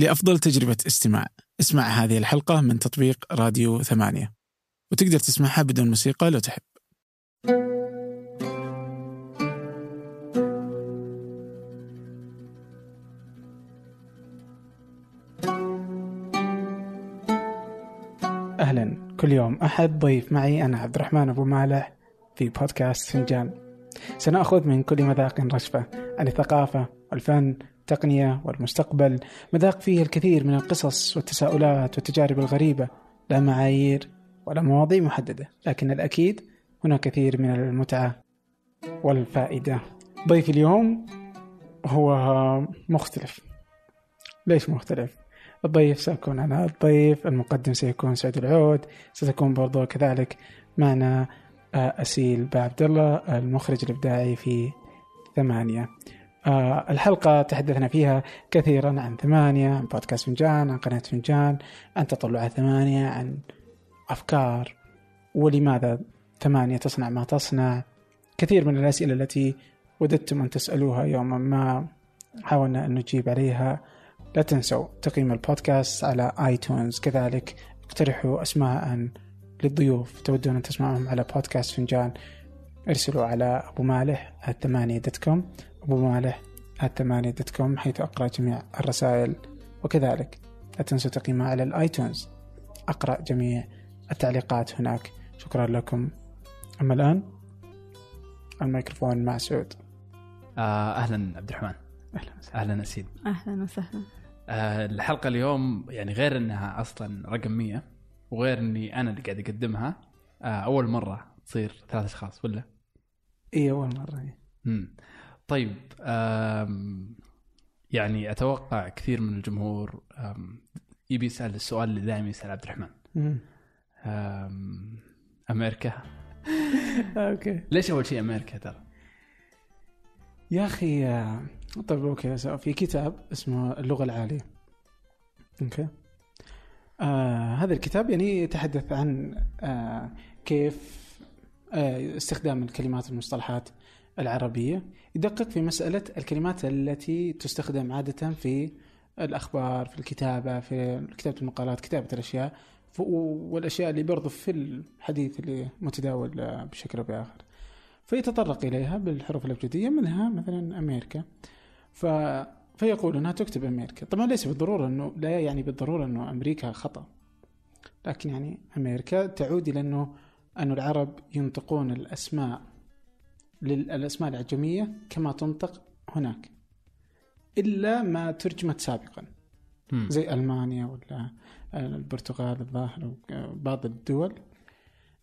لأفضل تجربة استماع. اسمع هذه الحلقة من تطبيق راديو ثمانية. وتقدر تسمعها بدون موسيقى لو تحب. أهلا. كل يوم أحد ضيف معي أنا عبد الرحمن أبو مالح في بودكاست فنجان. سنأخذ من كل مذاق رشفة. عن الثقافة والفن التقنية والمستقبل مذاق فيه الكثير من القصص والتساؤلات والتجارب الغريبة لا معايير ولا مواضيع محددة لكن الأكيد هنا كثير من المتعة والفائدة ضيف اليوم هو مختلف ليش مختلف؟ الضيف سيكون أنا الضيف المقدم سيكون سعد العود ستكون برضو كذلك معنا أسيل بعبد الله المخرج الإبداعي في ثمانية آه الحلقة تحدثنا فيها كثيرا عن ثمانية عن بودكاست فنجان عن قناة فنجان عن تطلعات ثمانية عن أفكار. ولماذا ثمانية تصنع ما تصنع؟ كثير من الأسئلة التي وددتم أن تسألوها يوما ما حاولنا أن نجيب عليها. لا تنسوا تقييم البودكاست على آيتونز. كذلك اقترحوا أسماء للضيوف تودون أن تسمعهم على بودكاست فنجان. ارسلوا على أبو مالح @ ثمانية dot com أبو مالح @ ثمانية dot com حيث أقرأ جميع الرسائل. وكذلك لا تنسوا تقييمها على الآيتونز. أقرأ جميع التعليقات هناك. شكرا لكم. أما الآن الميكروفون مع سعود. آه أهلا عبد الرحمن. أهلا وسهلا. أهلا أسيد أهلا وسهلا. آه الحلقة اليوم يعني غير أنها أصلا رقم 100 وغير أني أنا اللي قاعد أقدمها. آه أول مرة تصير ثلاث أشخاص ولا؟ إي أول مرة. إيه. طيب يعني أتوقع كثير من الجمهور يبي يسأل السؤال اللي دائما يسأل عبد الرحمن. أمريكا؟ أوكي. ليش أول شيء أمريكا ترى؟ يا أخي آه، طيب okay so في كتاب اسمه اللغة العالية. okay. آه هذا الكتاب يعني يتحدث عن آه كيف آه استخدام الكلمات والمصطلحات العربية يدقق في مسألة الكلمات التي تستخدم عادة في الأخبار في الكتابة في كتابة المقالات كتابة الأشياء والأشياء اللي برضو في الحديث اللي متداول بشكل أو بآخر. فيتطرق إليها بالحروف الأبجدية منها مثلا أمريكا. ف... فيقول أنها تكتب أمريكا. طبعا ليس بالضرورة أنه لا يعني بالضرورة أنه أمريكا خطأ. لكن يعني أمريكا تعود إلى أنه أن العرب ينطقون الأسماء للأسماء الأعجمية كما تنطق هناك إلا ما ترجمت سابقا. زي ألمانيا ولا البرتغال الظاهر بعض الدول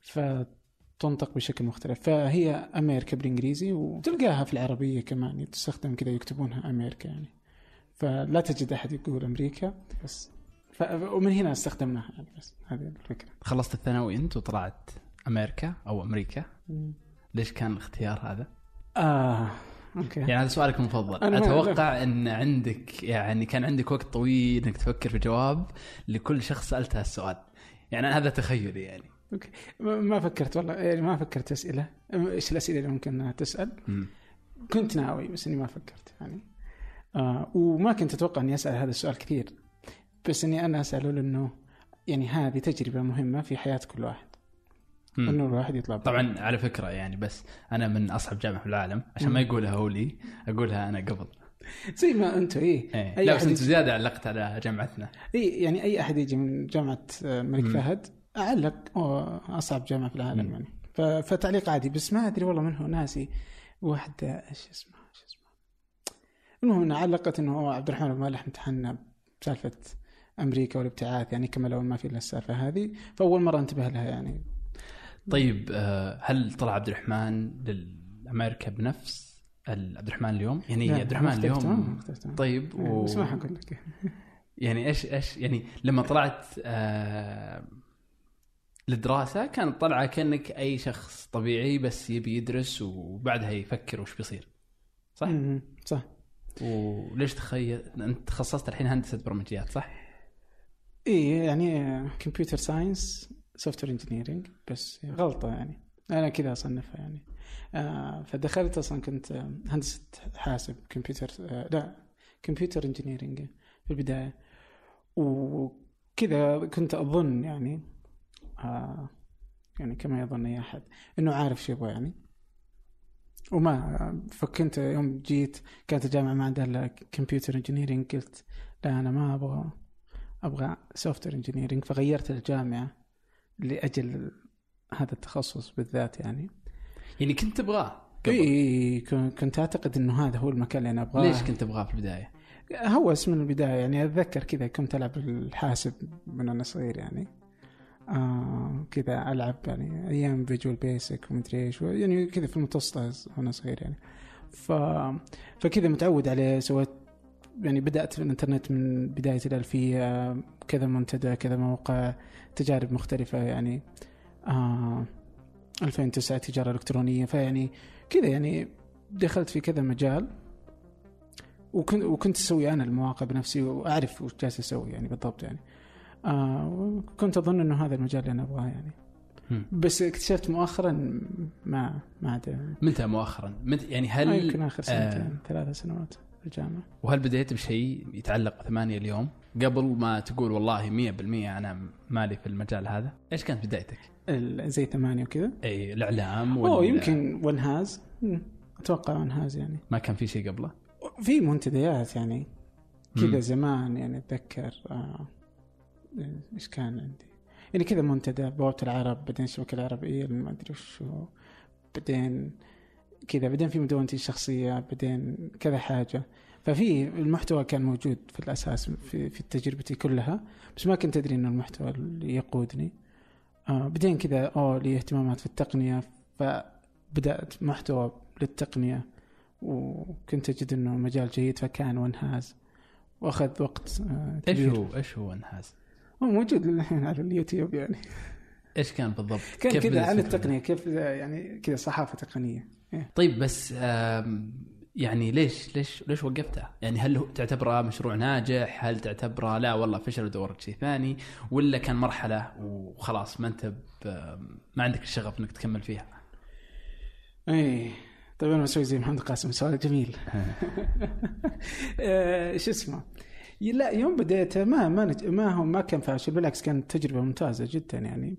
فتنطق بشكل مختلف. فهي أمريكا بالإنجليزي وتلقاها في العربية كمان تستخدم كذا يكتبونها أمريكا يعني. فلا تجد أحد يقول أمريكا بس ف... ومن هنا استخدمناها يعني بس هذه الفكرة. خلصت الثانوي أنت وطلعت أمريكا أو أمريكا؟ ليش كان الاختيار هذا؟ آه أوكي. يعني هذا سؤالك المفضل. أنا أتوقع إن عندك يعني كان عندك وقت طويل إنك تفكر في جواب لكل شخص سألته السؤال. يعني هذا تخيلي يعني. ما ما فكرت والله. يعني ما فكرت أسئلة. إيش الأسئلة اللي ممكن تسأل؟ مم. كنت ناوي بس إني ما فكرت يعني. آه وما كنت أتوقع إني أسأل هذا السؤال كثير. بس إني أنا أسأله لأنه يعني هذه تجربة مهمة في حياة كل واحد. إنه الواحد يطلع طبعا على فكرة يعني بس أنا من أصعب جامعة في العالم عشان ما. يقولها هو لي أقولها أنا قبل. زي ما أنتم إيه. إيه. أي لا أحد بس أنت يجي- زيادة علقت على جامعتنا. إي يعني أي أحد يجي من جامعة الملك. فهد أعلق أصعب جامعة في العالم. يعني. فتعليق عادي بس ما أدري والله من هو ناسي. واحدة إيش اسمها إيش اسمها. المهم إنها علقت إنه عبد الرحمن بن مالح امتحنا بسالفة أمريكا والابتعاث يعني كما لو ما في إلا السالفة هذه. فأول مرة انتبه لها يعني. طيب آه، هل طلع عبد الرحمن لامريكا بنفس عبد الرحمن اليوم؟ يعني عبد الرحمن اليوم. طيب و... بس ما حقول لك يعني إيش إيش يعني لما طلعت آه للدراسة كانت طلعه كأنك أي شخص طبيعي بس يبي يدرس وبعدها يفكر وش بيصير صح؟ صح وليش تخيل أنت تخصصت الحين هندسة برمجيات صح؟ اي يعني computer science software engineering بس غلطة يعني. أنا كذا أصنفها يعني. آه فدخلت أصلا كنت آه، هندسه حاسب كمبيوتر آه لا computer engineering في البداية. وكذا كنت أظن يعني آه يعني كما يظن أي أحد إنه عارف شو يبغى يعني. وما فكنت يوم جيت كانت الجامعة ما عندها إلا computer engineering قلت لا أنا ما أبغى أبغى soft engineering فغيرت الجامعة. لأجل هذا التخصص بالذات يعني. يعني كنت تبغاه إي كنت أعتقد إنه هذا هو المكان اللي أنا أبغاه. ليش كنت تبغاه في البداية؟ هوس من البداية يعني أتذكر كذا كنت ألعب الحاسب من وأنا صغير يعني. آه كذا ألعب يعني أيام Visual Basic ومدري إيش يعني كذا في المتوسطة وأنا صغير يعني. ف فكذا متعود عليه سويت يعني بدأت في الإنترنت من بداية الالفيه كذا منتدى كذا موقع تجارب مختلفة يعني آه 2009 تجارة إلكترونية. فيعني كذا يعني دخلت في كذا مجال وكنت وكنت أسوي أنا المواقع بنفسي وأعرف وش جالس أسوي يعني بالضبط يعني. آه كنت أظن إنه هذا المجال اللي أنا أبغاه يعني. بس اكتشفت مؤخرا ما ما عاد متى مؤخرا؟ يعني هل آه، يمكن آخر آه سنتين ثلاث سنوات. الجامعة وهل بديت بشيء يتعلق ثمانية اليوم قبل ما تقول والله 100% أنا مالي في المجال هذا؟ إيش كانت بدايتك؟ زي ثمانية وكذا إي الإعلام وال- يمكن ونهاز أتوقع ونهاز يعني ما كان في شيء قبله؟ في منتديات يعني كذا. زمان يعني أتذكر آه إيش كان عندي يعني كذا منتدى بوابة العرب بعدين الشبكة العربية ما أدري وش بعدين كذا بعدين في مدونتي الشخصية بعدين كذا حاجة ففي المحتوى كان موجود في الأساس في, في تجربتي كلها بس ما كنت أدري إنه المحتوى اللي يقودني آه بعدين كذا أوه لي اهتمامات في التقنية فبدأت محتوى للتقنية وكنت أجد إنه مجال جيد فكان وانهاز وأخذ وقت آه إيش كبير هو إيش هو انهاز؟ هو موجود الحين على اليوتيوب يعني إيش كان بالضبط؟ كان كذا عن؟ التقنية كيف يعني كذا صحافة تقنية. طيب بس يعني ليش ليش ليش وقفتها؟ يعني هل تعتبره مشروع ناجح؟ هل تعتبره لا والله فشل ودورت شيء ثاني؟ ولا كان مرحلة وخلاص ما أنت ما عندك الشغف إنك تكمل فيها؟ اي طيب أنا بسوي زي محمد قاسم سؤال جميل آه، شو اسمه لا يوم بديت ما ما نج... ما هو ما كان فاشل بالعكس كانت تجربة ممتازة جدا يعني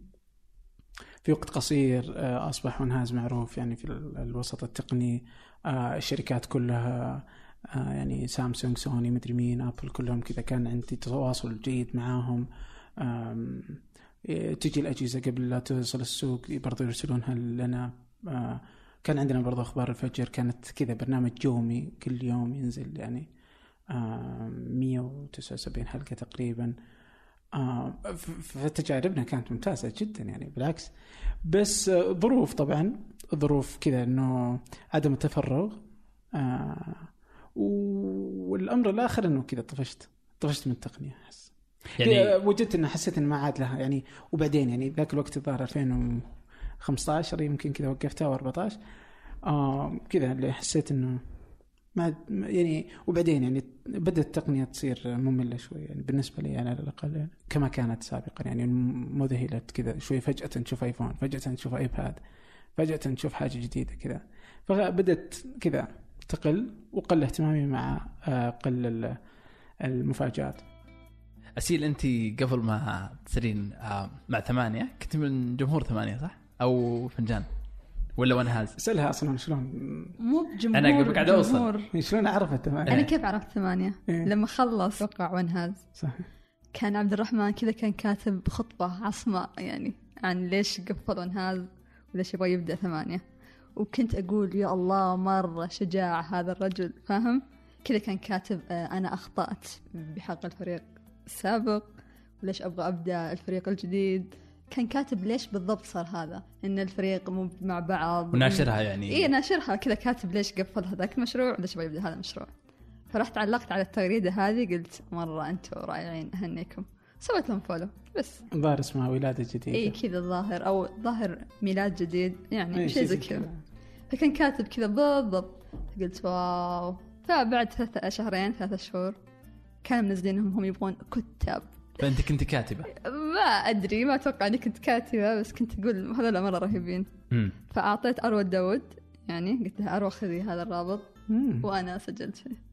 في وقت قصير آه، أصبح منهاز معروف يعني في ال- الوسط التقني. آه، الشركات كلها آه، يعني سامسونج سوني مدري مين أبل كلهم كذا كان عندي تواصل جيد معاهم. إيه، تجي الأجهزة قبل لا توصل السوق برضو يرسلونها لنا. كان عندنا برضو أخبار الفجر كانت كذا برنامج يومي كل يوم ينزل يعني آه، 179 حلقة تقريبا. آه، فتجاربنا كانت ممتازة جدا يعني بالعكس. بس آه، ظروف طبعا ظروف كذا إنه عدم التفرغ آه، والأمر الآخر إنه كذا طفشت طفشت من التقنية أحس. يعني يعني وجدت إنه حسيت إنه ما عاد لها يعني وبعدين يعني ذاك الوقت الظاهر 2015 يمكن كذا وقفتها و14 آه كذا اللي حسيت إنه ما يعني وبعدين يعني بدأت التقنية تصير مملة شوي يعني بالنسبة لي أنا على الأقل يعني كما كانت سابقا يعني مذهلة كذا شوي فجأة نشوف ايفون فجأة نشوف ايباد فجأة نشوف حاجة جديدة كذا فبدأت كذا تقل وقل اهتمامي مع آه، قل ال- المفاجآت أسيل أنت قبل ما تصيرين آه، مع ثمانية كنت من جمهور ثمانية صح؟ أو فنجان؟ ولا ونهاز؟ اسألها أصلا شلون مو بجمهور قبل قاعد أوصل. جمهور. شلون عرفت أنا تمام كيف عرفت ثمانية؟ إيه. لما خلص وقع ونهاز صح كان عبد الرحمن كذا كان كاتب خطبة عصماء يعني عن ليش قفل ونهاز وليش يبغى يبدأ ثمانية وكنت أقول يا الله مرة شجاع هذا الرجل فاهم؟ كذا كان كاتب آه، أنا أخطأت بحق الفريق السابق وليش أبغى أبدأ الفريق الجديد كان كاتب ليش بالضبط صار هذا؟ إن الفريق مو مع بعض. وناشرها يعني. اي ناشرها. كذا كاتب ليش قفل هذاك المشروع؟ وليش يبغى يبدأ هذا المشروع؟ فرحت علقت على التغريدة هذه قلت مرة أنتم رائعين أهنيكم. سويت لهم follow بس. الظاهر اسمها ولادة جديدة. اي كذا الظاهر أو ظاهر ميلاد جديد يعني إيه، شيء زي كذا. فكان كاتب كذا بالضبط. قلت wow. فبعد ثلاثة شهرين ثلاثة شهور كانوا منزلينهم هم يبغون كتاب. فأنت كنت كاتبة. ما أدري ما أتوقع إني كنت كاتبة بس كنت أقول هذول مرة رهيبين. فأعطيت أروى داود يعني قلت لها أروى خذي هذا الرابط مم. وأنا سجلت فيه.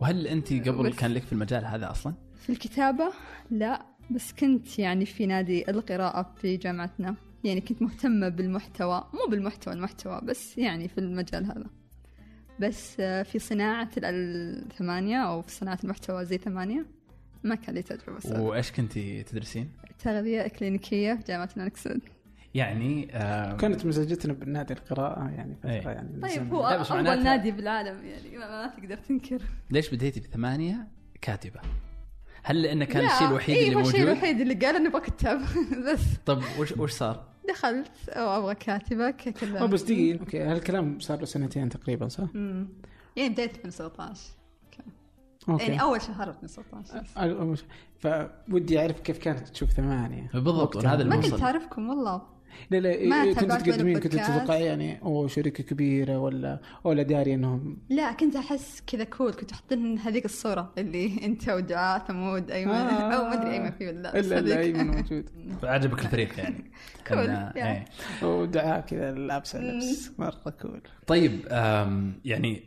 وهل أنت قبل بس. كان لك في المجال هذا أصلا؟ في الكتابة لا بس كنت يعني في نادي القراءة في جامعتنا. يعني كنت مهتمة بالمحتوى مو بالمحتوى المحتوى بس يعني في المجال هذا. بس آه، في صناعة الثمانية أو في صناعة المحتوى زي ثمانية. ما كان لي تجربة صراحة. وإيش كنتي تدرسين؟ تغذية إكلينيكية في جامعة الملك سعود يعني آه كانت مزاجتنا بالنادي القراءة يعني فترة إيه. يعني طيب. هو أول معناتها- نادي بالعالم يعني ما, ما تقدر تنكر ليش بديتي بثمانية كاتبة؟ هل لأنه كان الشيء الوحيد إيه اللي هو الشيء موجود؟ الوحيد اللي قال إني بكتب بس طب وش وش صار؟ دخلت كاتبة ككلمت أو بس دقيقة أوكي هالكلام صار له سنتين تقريبا صح؟ أمم. يعني بداية 2017 يعني أول شهر 2017 أول شيء. فودي أعرف كيف كانت تشوف ثمانية بالضبط. هذا ما كنت أعرفكم والله لا لا ما إيه، كنت تقدمين كنت. تتوقعي يعني أو شركة كبيرة ولا ولا داري انهم لا كنت أحس كذا كول كنت حاطين هذيك الصورة اللي أنت ودعاء ثمود أيمن آه. أو ما أدري أيمن فيه ولا لا إلا. ايمن موجود عجبك الفريق يعني Cool. إنه- Yeah. إيه. ودعاء كذا لابسه لبس مرة كول طيب يعني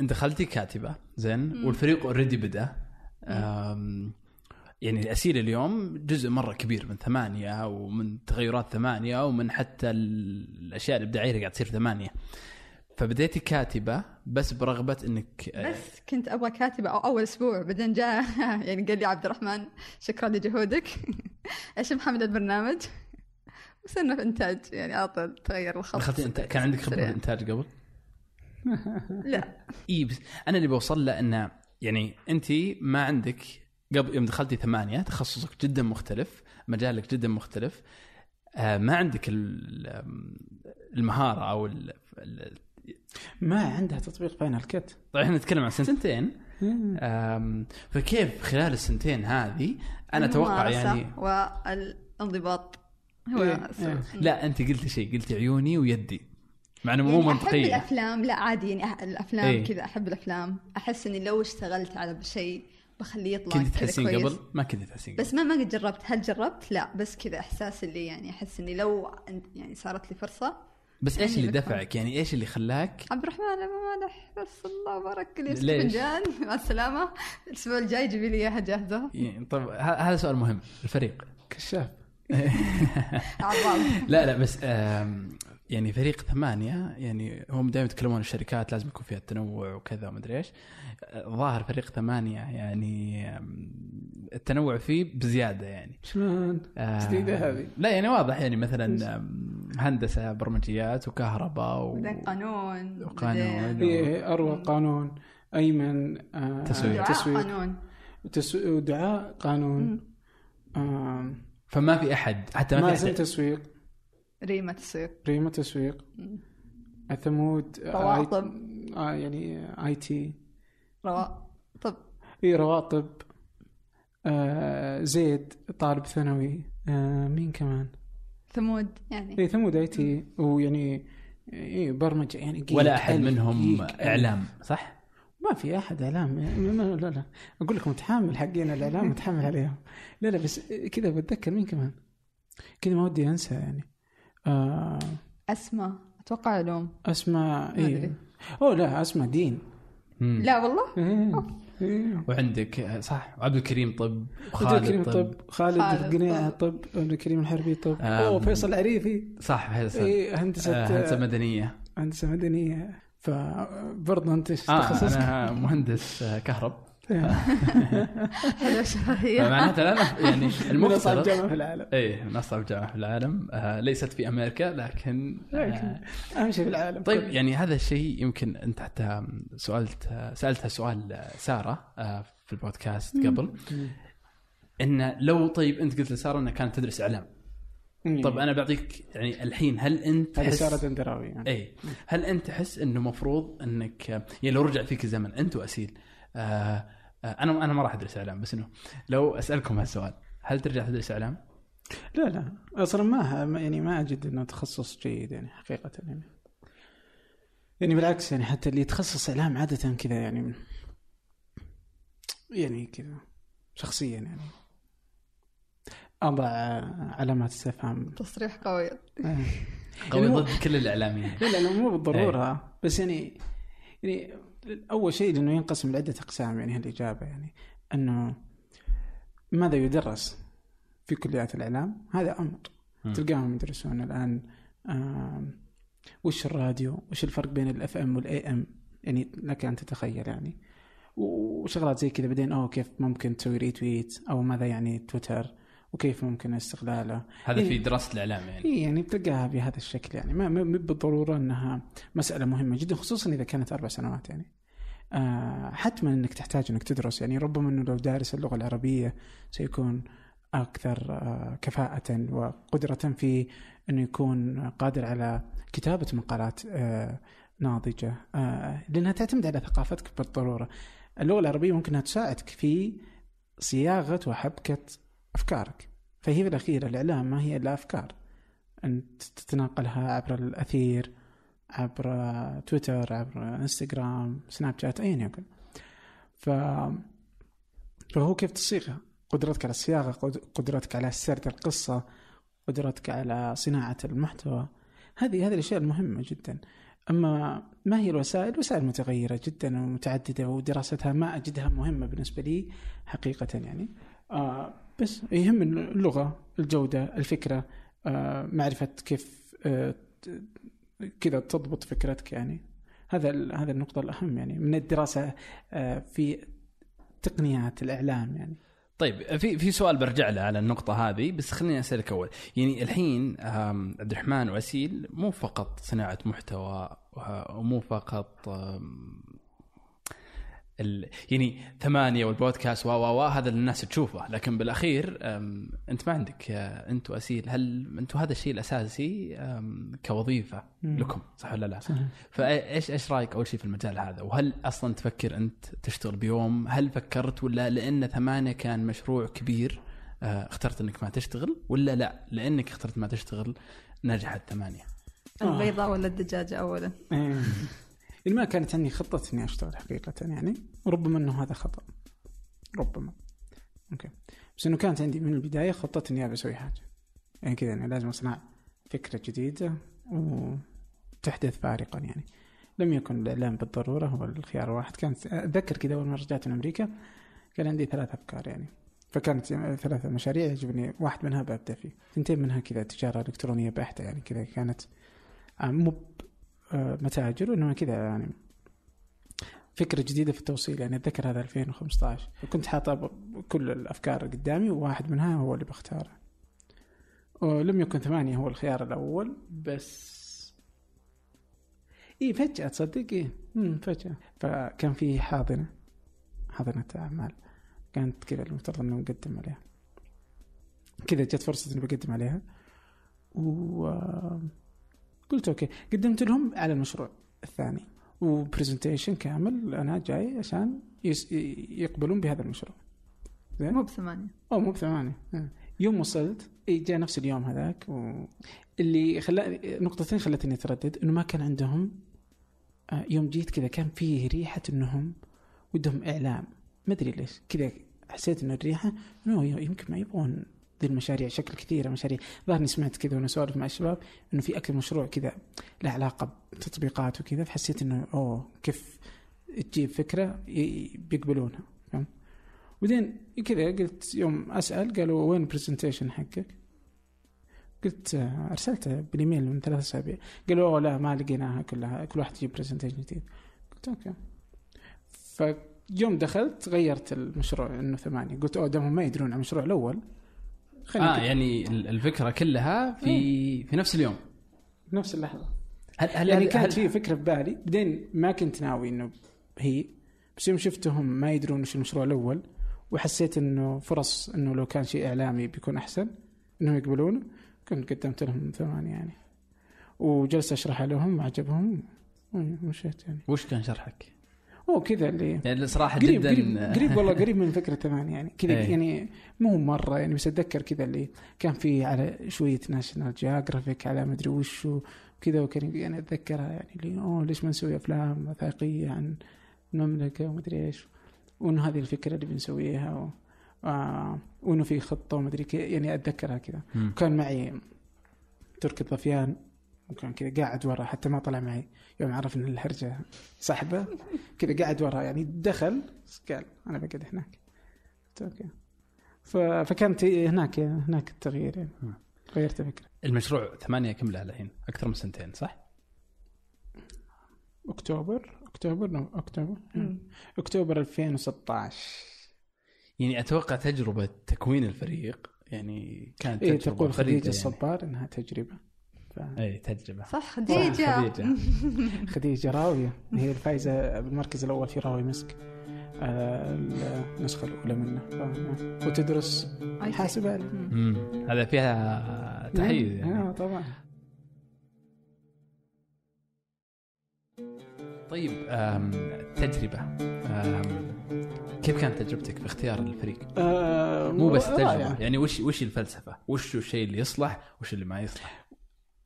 انت دخلتي كاتبة زين؟ والفريق already بدأ. يعني الاسيل اليوم جزء مرة كبير من ثمانية ومن تغيرات ثمانية ومن حتى الأشياء الابداعيه اللي قاعد تصير في ثمانية. فبديتي كاتبة بس برغبة إنك آه، بس كنت أبغى كاتبة أو أول أسبوع بعدين جاء يعني قال لي عبد الرحمن شكرا لجهودك. أيش محمد البرنامج؟ وصرنا في إنتاج يعني على طول تغير الخط. دخلتي انت كان عندك خبرة. بالانتاج قبل؟ لا. إي بس أنا اللي بوصل له إنه يعني أنت ما عندك قبل يوم دخلتي ثمانية تخصصك جدا مختلف مجالك جدا مختلف آه ما عندك ال- المهارة أو ال- ال- ما عندها تطبيق Final Cut طيب إحنا نتكلم عن سنتين. فكيف خلال السنتين هذه؟ أنا أتوقع يعني والانضباط هو إيه، السبب. إيه. لا أنت قلتي شيء قلتي عيوني ويدي. مع إنه مو يعني أحب منطقيه الأفلام. لا عادي يعني الأفلام إيه. كذا أحب الأفلام. أحس إني لو اشتغلت على شيء بخليه يطلع كنت تحسين قبل؟ ما كنت تحسين قبل. بس ما ما قد جربت. هل جربت؟ لا. بس كذا إحساس اللي يعني أحس إني لو يعني صارت لي فرصة بس إيش يعني اللي. دفعك؟ يعني إيش اللي خلاك؟ عبد الرحمن أبو مالح. بس الله بارك لي؟ فنجان مع السلامة. الأسبوع الجاي جيبي لي إياها جاهزة. يعني طيب هذا سؤال مهم. الفريق. كشاف. لا لا بس يعني فريق ثمانية يعني هم دائما يتكلمون الشركات لازم يكون فيها التنوع وكذا وما أدري إيش آه، ظاهر فريق ثمانية يعني التنوع فيه بزيادة يعني شلون؟ آه، جديدة هذه. لا يعني واضح يعني مثلا هندسة برمجيات وكهرباء و... قانون وقانون. بعدين إيه اروى قانون أيمن آه تسويق. دعاء تسويق قانون تسويق ودعاء قانون آم، فما في أحد حتى ما في مازن تسويق ريما تسويق ريما تسويق ثمود رواتب. I- آه يعني IT. روا طب. إي رواتب آه زيد طالب ثانوي. آه مين كمان؟ ثمود يعني. إي ثمود IT. ويعني إي برمجة يعني جيك ولا أحد منهم جيك. إعلام صح؟ ما في أحد إعلام. لا لا. أقول لكم متحامل حقين الإعلام متحامل عليهم. لا لا بس كذا بتذكر مين كمان؟ كذا ما ودي أنسى يعني. آه أسماء أتوقع علوم أسماء ما اي. أوه لا أسماء دين مم. لا والله إيه. إيه. وعندك آه، صح عبد الكريم طب عبد الكريم طب طب خالد خالد القنيع طب. طب عبد الكريم الحربي طب آم. أوه فيصل العريفي صح هندسة اي هندسة آه، هندسة مدنية هندسة مدنية فبرضه أنت إيش تخصصك؟ أنا مهندس آه، كهرب حلوة فمعناته لا لا، يعني من أصعب المفترض جامعة في العالم. إيه من أصعب جامعة في العالم. آه ليست في أمريكا لكن آه أهم شيء في العالم طيب كله. يعني هذا الشيء يمكن أنت حتى سألت سالتها سؤال سارة آه في البودكاست قبل. انه لو طيب أنت قلت لسارة إنها كانت تدرس إعلام. طب أنا بعطيك يعني الحين هل أنت هذه تحس سارة دندراوي يعني. اي هل أنت تحس إنه مفروض إنك يعني لو رجع فيك الزمن أنت وأسيل آه أنا أنا ما راح أدرس إعلام بس إنه لو أسألكم هالسؤال هل ترجع تدرس إعلام؟ لا لا. أصلا ما يعني ما أجد إنه تخصص جيد يعني حقيقة يعني. يعني بالعكس يعني حتى اللي يتخصص إعلام عادة كذا يعني يعني كذا شخصيا يعني. أضع علامات استفهام. تصريح قوي. آه. قوي يعني ضد كل الإعلاميين. لا لا مو بالضرورة. بس يعني يعني أول شيء انه ينقسم لعدة أقسام يعني هالاجابه يعني أنه ماذا يدرس في كليات الإعلام؟ هذا أمر. تلقاهم يدرسون الآن وش الراديو؟ وش الفرق بين ال FM وال AM يعني لك أن تتخيل يعني. وشغلات زي كذا بعدين أوه كيف ممكن تسوي ريتويت أو ماذا يعني تويتر وكيف ممكن استغلاله. هذا في إيه. دراسة الإعلام يعني. اي يعني بتلقاها بهذا الشكل يعني. ما بالضرورة إنها مسألة مهمة جدا خصوصا إذا كانت أربع سنوات يعني. آه حتما إنك تحتاج إنك تدرس يعني. ربما إنه لو دارس اللغة العربية سيكون أكثر آه كفاءة وقدرة في إنه يكون قادر على كتابة مقالات آه ناضجة. لأنها تعتمد على ثقافتك بالضرورة. اللغة العربية ممكن أنها تساعدك في صياغة وحبكة أفكارك. فهي في الاخير الإعلام ما هي إلا أفكار. أنت تتناقلها عبر الأثير عبر تويتر عبر إنستغرام سناب شات ايا يكن. ف فهو كيف تصيغها؟ قدرتك على الصياغة قد- قدرتك على سرد القصة قدرتك على صناعة المحتوى. هذه هذه الأشياء المهمة جدا. أما ما هي الوسائل؟ وسائل متغيرة جدا ومتعددة ودراستها ما أجدها مهمة بالنسبة لي حقيقة يعني. آه بس يهم اللغة الجودة الفكرة آه معرفة كيف آه كذا تضبط فكرتك يعني هذا هذا النقطة الأهم يعني من الدراسة آه في تقنيات الإعلام يعني طيب في في سؤال برجع له على النقطة هذه بس خليني أسألك أول يعني الحين عبد الرحمن وأسيل مو فقط صناعة محتوى وه- ومو فقط. يعني ثمانية والبودكاست و و و هذا اللي الناس تشوفه لكن بالأخير آم، أنت ما عندك أنت وأسيل هل أنتم هذا الشيء كوظيفة مم. لكم صح ولا لا؟ صحيح. فايش إيش رأيك أول شيء في المجال هذا؟ وهل أصلا تفكر أنت تشتغل بيوم؟ هل فكرت ولا لأن ثمانية كان مشروع كبير آه، اخترت أنك ما تشتغل ولا لا لأنك اخترت ما تشتغل نجحت ثمانية؟ آه. البيضاء ولا الدجاجة أولا إيه. يعني ما كانت عندي خطة إني أشتغل حقيقة يعني وربما إنه هذا خطأ. ربما. أوكي. بس إنه كانت عندي من البداية خطة إني أبي أسوي حاجة. يعني كذا أنا لازم أصنع فكرة جديدة وتحدث فارقا يعني. لم يكن الإعلام بالضرورة هو الخيار الواحد كانت أتذكر كذا أول مرة رجعت من أمريكا كان عندي ثلاث أفكار يعني. فكانت ثلاثة مشاريع يعجبني. واحد منها ببدا فيه. ثنتين منها كذا تجارة إلكترونية بحتة يعني كذا كانت آه، مو متاجر وإنما كذا يعني فكرة جديدة في التوصيل. يعني أتذكر هذا 2015 وكنت حاطه كل الأفكار قدامي وواحد منها هو اللي بختاره. ولم يكن ثمانية هو الخيار الأول بس إيه فجأة تصدق؟ إيه فجأة. فكان في حاضنة حاضنة أعمال. كانت كذا المفترض إنه نقدم عليها. كذا جت فرصة إني بقدم عليها. و قلت okay. قدمت لهم على المشروع الثاني. و presentation كامل أنا جاي عشان يس يقبلون بهذا المشروع. زين؟ مو بثمانية. أو مو بثمانية. آه. يوم وصلت جاء نفس اليوم هذاك. و... اللي خلا نقطتين خلتني أتردد إنه ما كان عندهم آه، يوم جيت كذا كان فيه ريحة إنهم ودهم إعلام. ما أدري ليش. كذا حسيت إنه الريحة انه يمكن ما يبغون ذي المشاريع شكل كثيرة مشاريع. ظهرني سمعت كذا وأنا اسولف مع الشباب إنه في أكثر مشروع كذا له علاقة بتطبيقات وكذا فحسيت إنه أوه كيف تجيب فكرة بيقبلونها فهمت؟ بعدين كذا قلت يوم أسأل قالوا وين البرزنتيشن حقك؟ قلت أرسلته بالإيميل من ثلاث أسابيع. قالوا أوه لا ما لقيناها كلها كل واحد يجيب presentation جديد. قلت okay. فيوم دخلت غيرت المشروع إنه ثمانية. قلت أوه دامهم ما يدرون عن المشروع الأول خلينا آه كده يعني ال- الفكرة كلها في في نفس اليوم. نفس اللحظة. هل هل يعني هل- كانت هل- في فكرة في بالي بعدين ما كنت ناوي إنه هي بس يوم شفتهم ما يدرون وش المشروع الأول وحسيت إنه فرص إنه لو كان شيء إعلامي بيكون أحسن إنهم يقبلونه كنت قدمت لهم ثمانيه يعني. وجلست أشرح لهم وعجبهم ومشيت يعني. وش كان شرحك؟ هو كذا اللي يعني صراحة قريب جدا قريب, قريب والله قريب من فكرة ثمانية يعني كذا إيه. يعني مو مرة يعني بس أتذكر كذا اللي كان في على شوية National Geographic على مدري وش وكذا وكان يعني أتذكرها يعني اللي أوه ليش ما نسوي أفلام وثائقية عن المملكة ومدري إيش وإنه هذه الفكرة اللي بنسويها و... آه وإنه في خطة ومدري كذا يعني أتذكرها كذا. كان معي تركي الضفيان وكان كذا قاعد ورا حتى ما طلع معي يوم عرف إن الهرجة صاحبه كذا قاعد ورا يعني دخل قال أنا بقعد هناك قلت okay فكانت هناك هناك التغيير يعني مم. غيرت فكرة المشروع ثمانية كم له الحين؟ أكثر من سنتين صح؟ أكتوبر أكتوبر no أكتوبر أكتوبر 2016 يعني أتوقع تجربة تكوين الفريق يعني كانت إيه تجربة تقول فريدة خديجة يعني. الصبار إنها تجربة ف... اي تجربة. صح خديجة. خديجة. خديجة راوية. هي الفايزة بالمركز الأول في راوي مسك. آه، النسخة الأولى منه. ف... وتدرس حاسبات مم. امم هذا فيها تحيز يعني. آه طبعا. طيب التجربة كيف كانت تجربتك في اختيار الفريق؟ آه مو بس. تجربة. يعني وش وش الفلسفة؟ وش الشيء اللي يصلح؟ وش اللي ما يصلح؟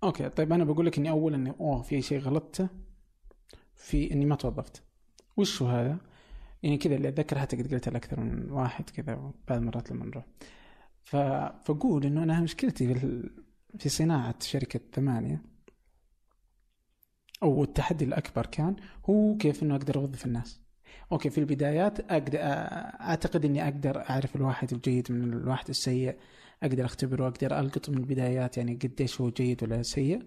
أوكي طيب أنا بقول لك إني أول إني أوه في شيء غلطته في إني ما توظفت وش هو هذا؟ يعني كذا اللي أتذكر حتى قد قلتها لاكثر من واحد كذا بعض المرات لما نروح ف... فأقول إنه أنا مشكلتي في. في صناعة شركة ثمانية أو التحدي الأكبر كان هو كيف إنه أقدر أوظف الناس أوكي في البدايات أقدر أعتقد إني أقدر أعرف الواحد الجيد من الواحد السيء أقدر اختبره وأقدر القطه من البدايات يعني قديش هو جيد ولا سيء.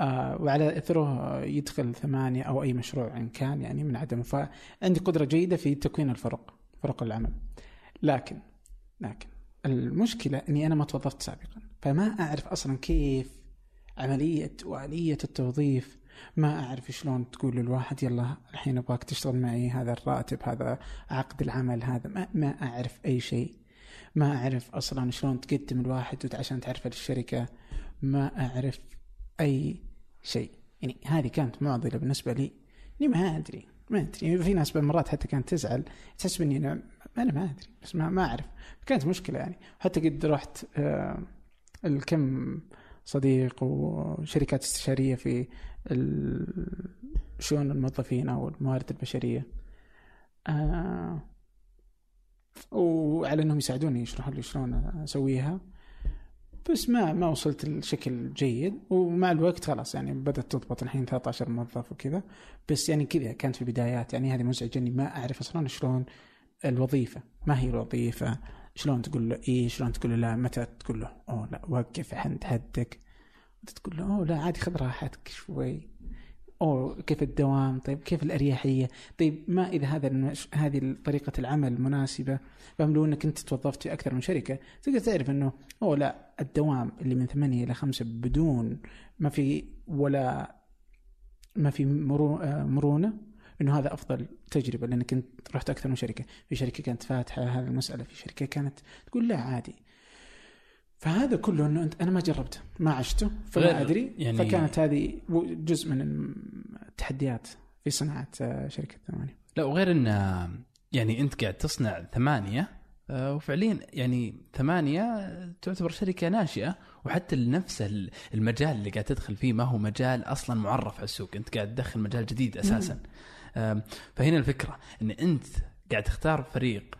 آه وعلى إثره يدخل ثمانية أو أي مشروع إن كان يعني من عدمه. فعندي قدرة جيدة في تكوين الفرق فرق العمل. لكن لكن المشكلة إني أنا ما توظفت سابقا. فما أعرف أصلا كيف عملية والية التوظيف ما أعرف شلون تقول للواحد يلا الحين أبغاك تشتغل معي هذا الراتب هذا عقد العمل هذا ما, ما أعرف أي شيء. ما أعرف أصلا شلون تقدم الواحد عشان تعرف الشركة ما أعرف أي شيء. يعني هذه كانت معضلة بالنسبة لي. إني ما أدري ما أدري. في ناس مرات حتى كانت تزعل تحس إني أنا أنا ما أدري بس ما, ما أعرف. كانت مشكلة يعني. حتى قد رحت آه الكم صديق وشركات استشارية في شؤون الموظفين أو الموارد البشرية. آه وعلى إنهم يساعدوني يشرحوا لي شلون أسويها. بس ما ما وصلت لشكل جيد. ومع الوقت خلاص يعني بدأت تضبط الحين 13 موظف وكذا. بس يعني كذا كانت في البدايات. يعني هذه مزعجه إني ما أعرف أصلا شلون الوظيفة. ما هي الوظيفة. شلون تقول له إيه؟ شلون تقول له لا؟ متى تقول له أوه لا وقف عند حدك. تقول له أوه لا عادي خذ راحتك شوي. اوه كيف الدوام طيب كيف الأريحية؟ طيب ما إذا هذا المش... هذه طريقة العمل المناسبه فهم لو إنك أنت توظفت في أكثر من شركة تقدر تعرف إنه أوه لا الدوام اللي من ثمانية إلى خمسة بدون ما في ولا ما في مرو... آه، مرونة إنه هذا أفضل تجربة لأنك أنت رحت أكثر من شركة. في شركة كانت فاتحة هذه المسألة في شركة كانت تقول لا عادي. فهذا كله إنه انت أنا ما جربته ما عشته فما أدري. يعني- فكانت هذه جزء من التحديات في صناعة آه، شركة ثمانية. لا وغير إن يعني أنت قاعد تصنع ثمانية آه، وفعليا يعني ثمانية تعتبر شركة ناشئة وحتى نفس ال- المجال اللي قاعد تدخل فيه ما هو مجال أصلا معرف على السوق. أنت قاعد تدخل مجال جديد أساسا. فهنا الفكرة إن أنت قاعد تختار فريق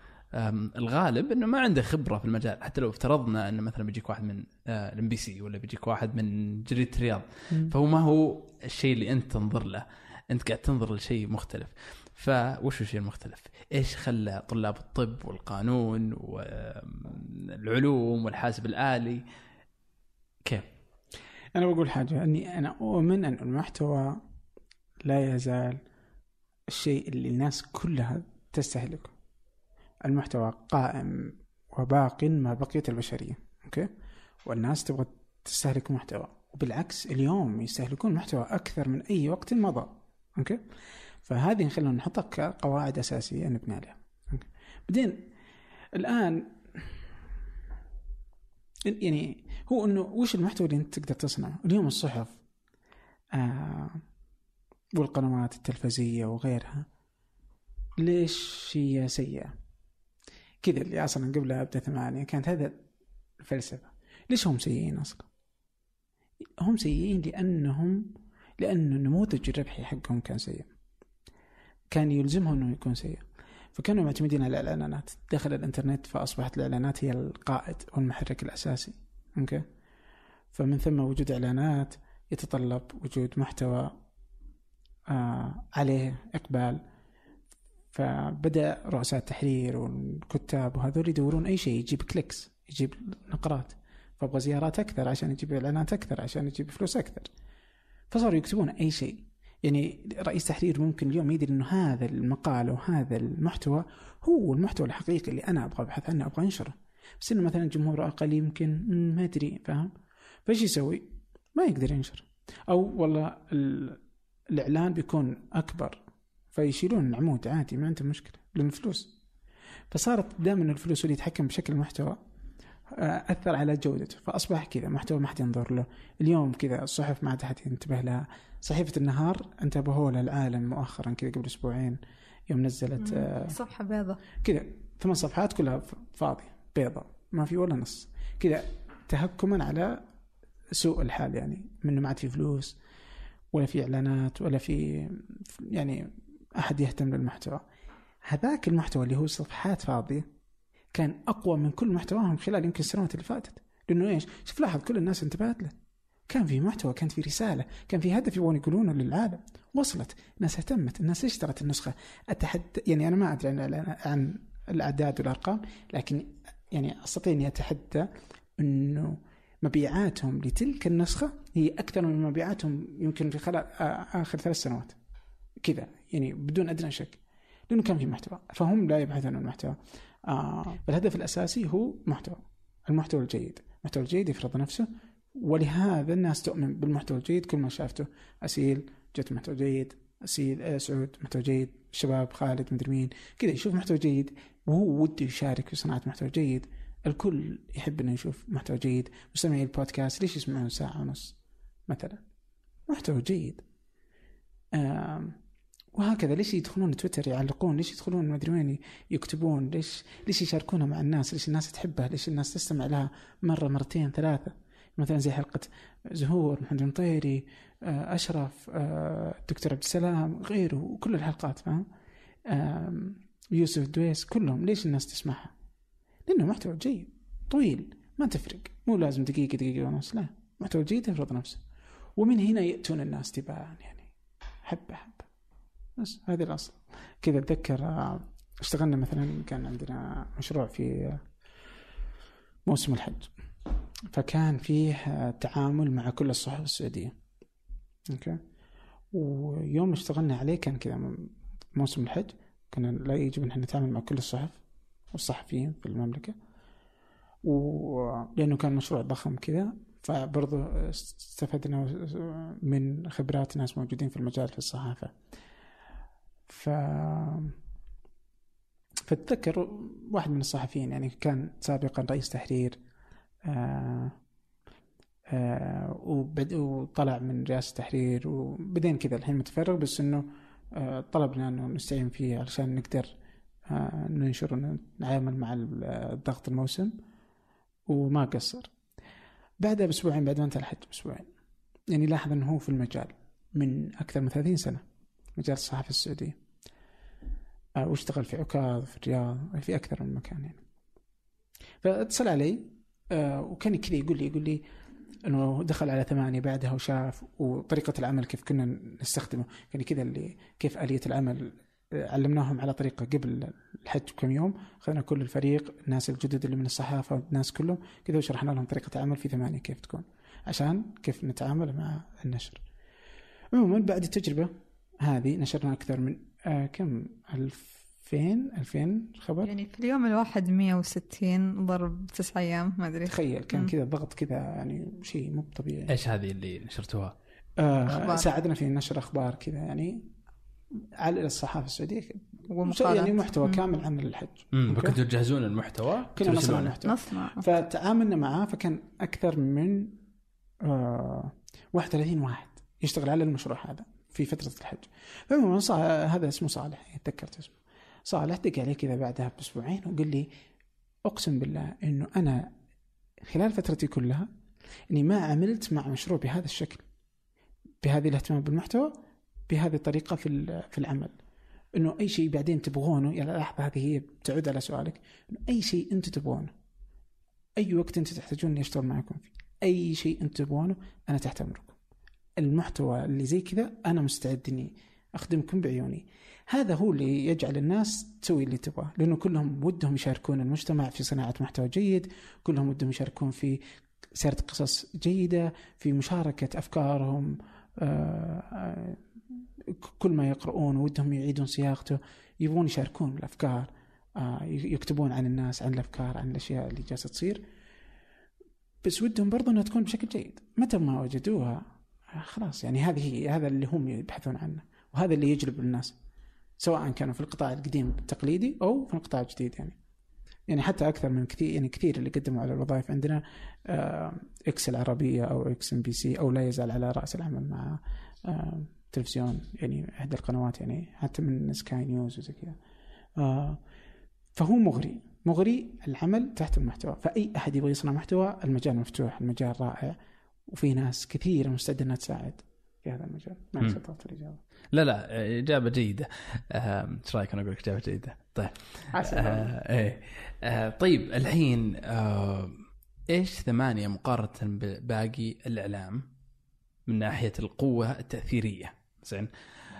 الغالب إنه ما عنده خبرة في المجال. حتى لو افترضنا إنه مثلا بيجيك واحد من ال MBC ولا بيجيك واحد من جريدة رياض فهو ما هو الشيء اللي أنت تنظر له. أنت قاعد تنظر لشيء مختلف. فوش الشيء المختلف؟ إيش خلى طلاب الطب والقانون والعلوم والحاسب الآلي؟ كيف؟ أنا بقول حاجة. إني أنا أؤمن أن المحتوى لا يزال الشيء اللي الناس كلها تستهلكه. المحتوى قائم وباق ما بقيت البشرية okay والناس تبغى تستهلك محتوى وبالعكس اليوم يستهلكون محتوى أكثر من أي وقت مضى okay فهذه خلينا نحطها كقواعد أساسية نبني عليها okay. بعدين الآن يعني هو إنه وش المحتوى اللي أنت تقدر تصنعه؟ اليوم الصحف آه والقنوات التلفزية وغيرها ليش هي سيئة؟ كذا اللي أصلا قبل أبدأ ثمانية كانت هذا الفلسفة. ليش هم سيئين أصلا؟ هم سيئين لأنهم لأن النموذج الربحي حقهم كان سيء. كان يلزمهم إنه يكون سيء. فكانوا معتمدين على الإعلانات. دخل الإنترنت فأصبحت الإعلانات هي القائد والمحرك الأساسي. Okay؟ فمن ثم وجود إعلانات يتطلب وجود محتوى آه عليه إقبال. فبدأ رؤساء التحرير والكتاب وهذول يدورون أي شيء يجيب clicks يجيب نقرات. فأبغى زيارات أكثر عشان يجيب إعلانات أكثر عشان يجيب فلوس أكثر. فصاروا يكتبون أي شيء. يعني رئيس تحرير ممكن اليوم يدري إنه هذا المقال وهذا المحتوى هو المحتوى الحقيقي اللي أنا أبغى ابحث عنه أبغى أنشره. بس إنه مثلا جمهور أقل يمكن ما أدري فاهم؟ فإيش يسوي؟ ما يقدر ينشر. أو والله ال- الإعلان بيكون أكبر. فيشيلون العمود عادي ما عندهم مشكلة. لأن فلوس فصارت دائما الفلوس اللي يتحكم بشكل المحتوى آه، أثر على جودته. فأصبح كذا محتوى ما حد ينظر له. اليوم كذا الصحف ما عاد أحد ينتبه لها. صحيفة النهار انتبهوا لها العالم مؤخرا كذا قبل أسبوعين. يوم نزلت آه، صفحة بيضة. كذا. ثمان صفحات كلها فاضية بيضة. ما في ولا نص. كذا تهكما على سوء الحال يعني. منه ما عاد في فلوس ولا في إعلانات ولا في يعني أحد يهتم للمحتوى. هذاك المحتوى اللي هو صفحات فاضية كان أقوى من كل محتواهم خلال يمكن السنوات اللي فاتت. لأنه إيش؟ شوف لاحظ كل الناس انتبهت له. كان في محتوى كانت في رسالة كان في هدف يبغون يقولونه للعالم. وصلت. الناس اهتمت. الناس اشترت النسخة؟ اتحدى يعني أنا ما أدري عن عن الأعداد والأرقام لكن يعني أستطيع إني اتحدى إنه مبيعاتهم لتلك النسخة هي أكثر من مبيعاتهم يمكن في خلال آخر ثلاث سنوات. كذا. يعني بدون أدنى شك لأنه كان في محتوى فهم لا يبحثون عن المحتوى آه فالهدف الأساسي هو محتوى المحتوى الجيد المحتوى الجيد يفرض نفسه ولهذا الناس تؤمن بالمحتوى الجيد كل ما شافته. أسيل جت محتوى جيد أسيل آه سعود محتوى جيد شباب خالد مدري مين كذا يشوف محتوى جيد وهو وده يشارك في صناعة محتوى جيد. الكل يحب إنه يشوف محتوى جيد. مستمعي البودكاست ليش يسمعون ساعة ونص؟ مثلا محتوى جيد. آم، وهكذا. ليش يدخلون تويتر يعلقون؟ ليش يدخلون ما أدري وين يكتبون؟ ليش ليش يشاركونها مع الناس؟ ليش الناس تحبها؟ ليش الناس تستمع لها مرة مرتين ثلاثة؟ مثلا زي حلقة زهور محمد المطيري آه، أشرف آه، الدكتور عبد السلام غيره وكل الحلقات فاهم؟ يوسف دويس كلهم. ليش الناس تسمعها؟ لأنه محتوى جيد طويل ما تفرق. مو لازم دقيقة دقيقة ونص لا. محتوى جيد يفرض نفسه. ومن هنا يأتون الناس تباعا يعني. حبه حبه بس هذا الأصل. كذا أتذكر آه، اشتغلنا مثلا كان عندنا مشروع في آه، موسم الحج. فكان فيه آه، تعامل مع كل الصحف السعودية. أوكي؟ ويوم اشتغلنا عليه كان كذا موسم الحج. كنا لا يجب أن نتعامل مع كل الصحف والصحفيين في المملكة. ولأنه كان مشروع ضخم كذا فبرضه استفدنا من خبرات ناس موجودين في المجال في الصحافة. ف فاتذكر واحد من الصحفيين يعني كان سابقا رئيس تحرير آه آه وبد وطلع من رئاسة تحرير وبدين كذا الحين متفرغ بس إنه آه طلبنا إنه نستعين فيه علشان نقدر ننشر ونتعامل مع الضغط الموسم وما قصر. بعدها بأسبوعين بعد ما انتهى الحج بأسبوعين يعني لاحظ إنه هو في المجال من أكثر من 30 سنة. مجال الصحافه السعودية. آه، واشتغل في عكاظ في الرياض في أكثر من مكان يعني. فاتصل علي آه، وكان كذا يقول لي يقول لي إنه دخل على ثمانية بعدها وشاف وطريقة العمل كيف كنا نستخدمه. يعني كذا اللي كيف آلية العمل آه، علمناهم على طريقة قبل الحج بكم يوم. اخذنا كل الفريق الناس الجدد اللي من الصحافة والناس كلهم كذا وشرحنا لهم طريقة العمل في ثمانية كيف تكون عشان كيف نتعامل مع النشر. عموما بعد التجربة هذه نشرنا أكثر من آه كم 2000 2000 خبر يعني في اليوم الواحد 160 ضرب تسعة أيام ما أدري تخيل كان. كذا ضغط كذا يعني شيء مو طبيعي إيش هذه اللي نشرتوها؟ آه أخبار. ساعدنا في نشر أخبار كذا يعني على الصحافة السعودية ومقالات يعني محتوى مم. كامل عن الحج امم. فكنتوا تجهزون المحتوى كنا نصنع. المحتوى نصنع فتعاملنا معاه فكان أكثر من آه 31 واحد يشتغل على المشروع هذا في فترة الحج. عموما صا- هذا اسمه صالح يعني تذكرت اسمه. صالح دق علي كذا بعدها بأسبوعين وقال لي أقسم بالله إنه أنا خلال فترتي كلها إني ما عملت مع مشروع بهذا الشكل بهذه الاهتمام بالمحتوى بهذه الطريقة في في العمل. إنه أي شيء بعدين تبغونه يعني لحظه هذه هي بتعود على سؤالك. إنه أي شيء انت تبغونه أي وقت انت تحتاجون إني أشتغل معكم فيه أي شيء انت تبغونه أنا تحت امركم المحتوى اللي زي كذا أنا مستعد إني أخدمكم بعيوني. هذا هو اللي يجعل الناس تسوي اللي تبغاه لأنه كلهم ودهم يشاركون المجتمع في صناعة محتوى جيد كلهم ودهم يشاركون في سرد قصص جيدة في مشاركة أفكارهم آه، آه، كل ما يقرؤون ودهم يعيدون صياغته يبغون يشاركون الأفكار آه، يكتبون عن الناس عن الأفكار عن الأشياء اللي جالسة تصير. بس ودهم برضو إنها تكون بشكل جيد. متى ما وجدوها خلاص يعني هذه هي هذا اللي هم يبحثون عنه وهذا اللي يجلب الناس سواء كانوا في القطاع القديم التقليدي أو في القطاع الجديد يعني. يعني حتى أكثر من كثير يعني كثير اللي قدموا على الوظائف عندنا ex العربية أو ex MBC أو لا يزال على رأس العمل مع تلفزيون يعني إحدى القنوات يعني حتى من Sky News وزي كذا. فهو مغري مغري العمل تحت المحتوى. فأي أحد يبغى يصنع محتوى المجال مفتوح المجال رائع. وفي ناس كثيره مستعدة إنها تساعد في هذا المجال. ما. شطرت الإجابة. لا لا إجابة جيدة. إيش رأيك أنا أقول لك إجابة جيدة؟ طيب. عسى آه إيه. آه طيب الحين آه إيش ثمانية مقارنة بباقي الإعلام من ناحية القوة التأثيرية؟ زين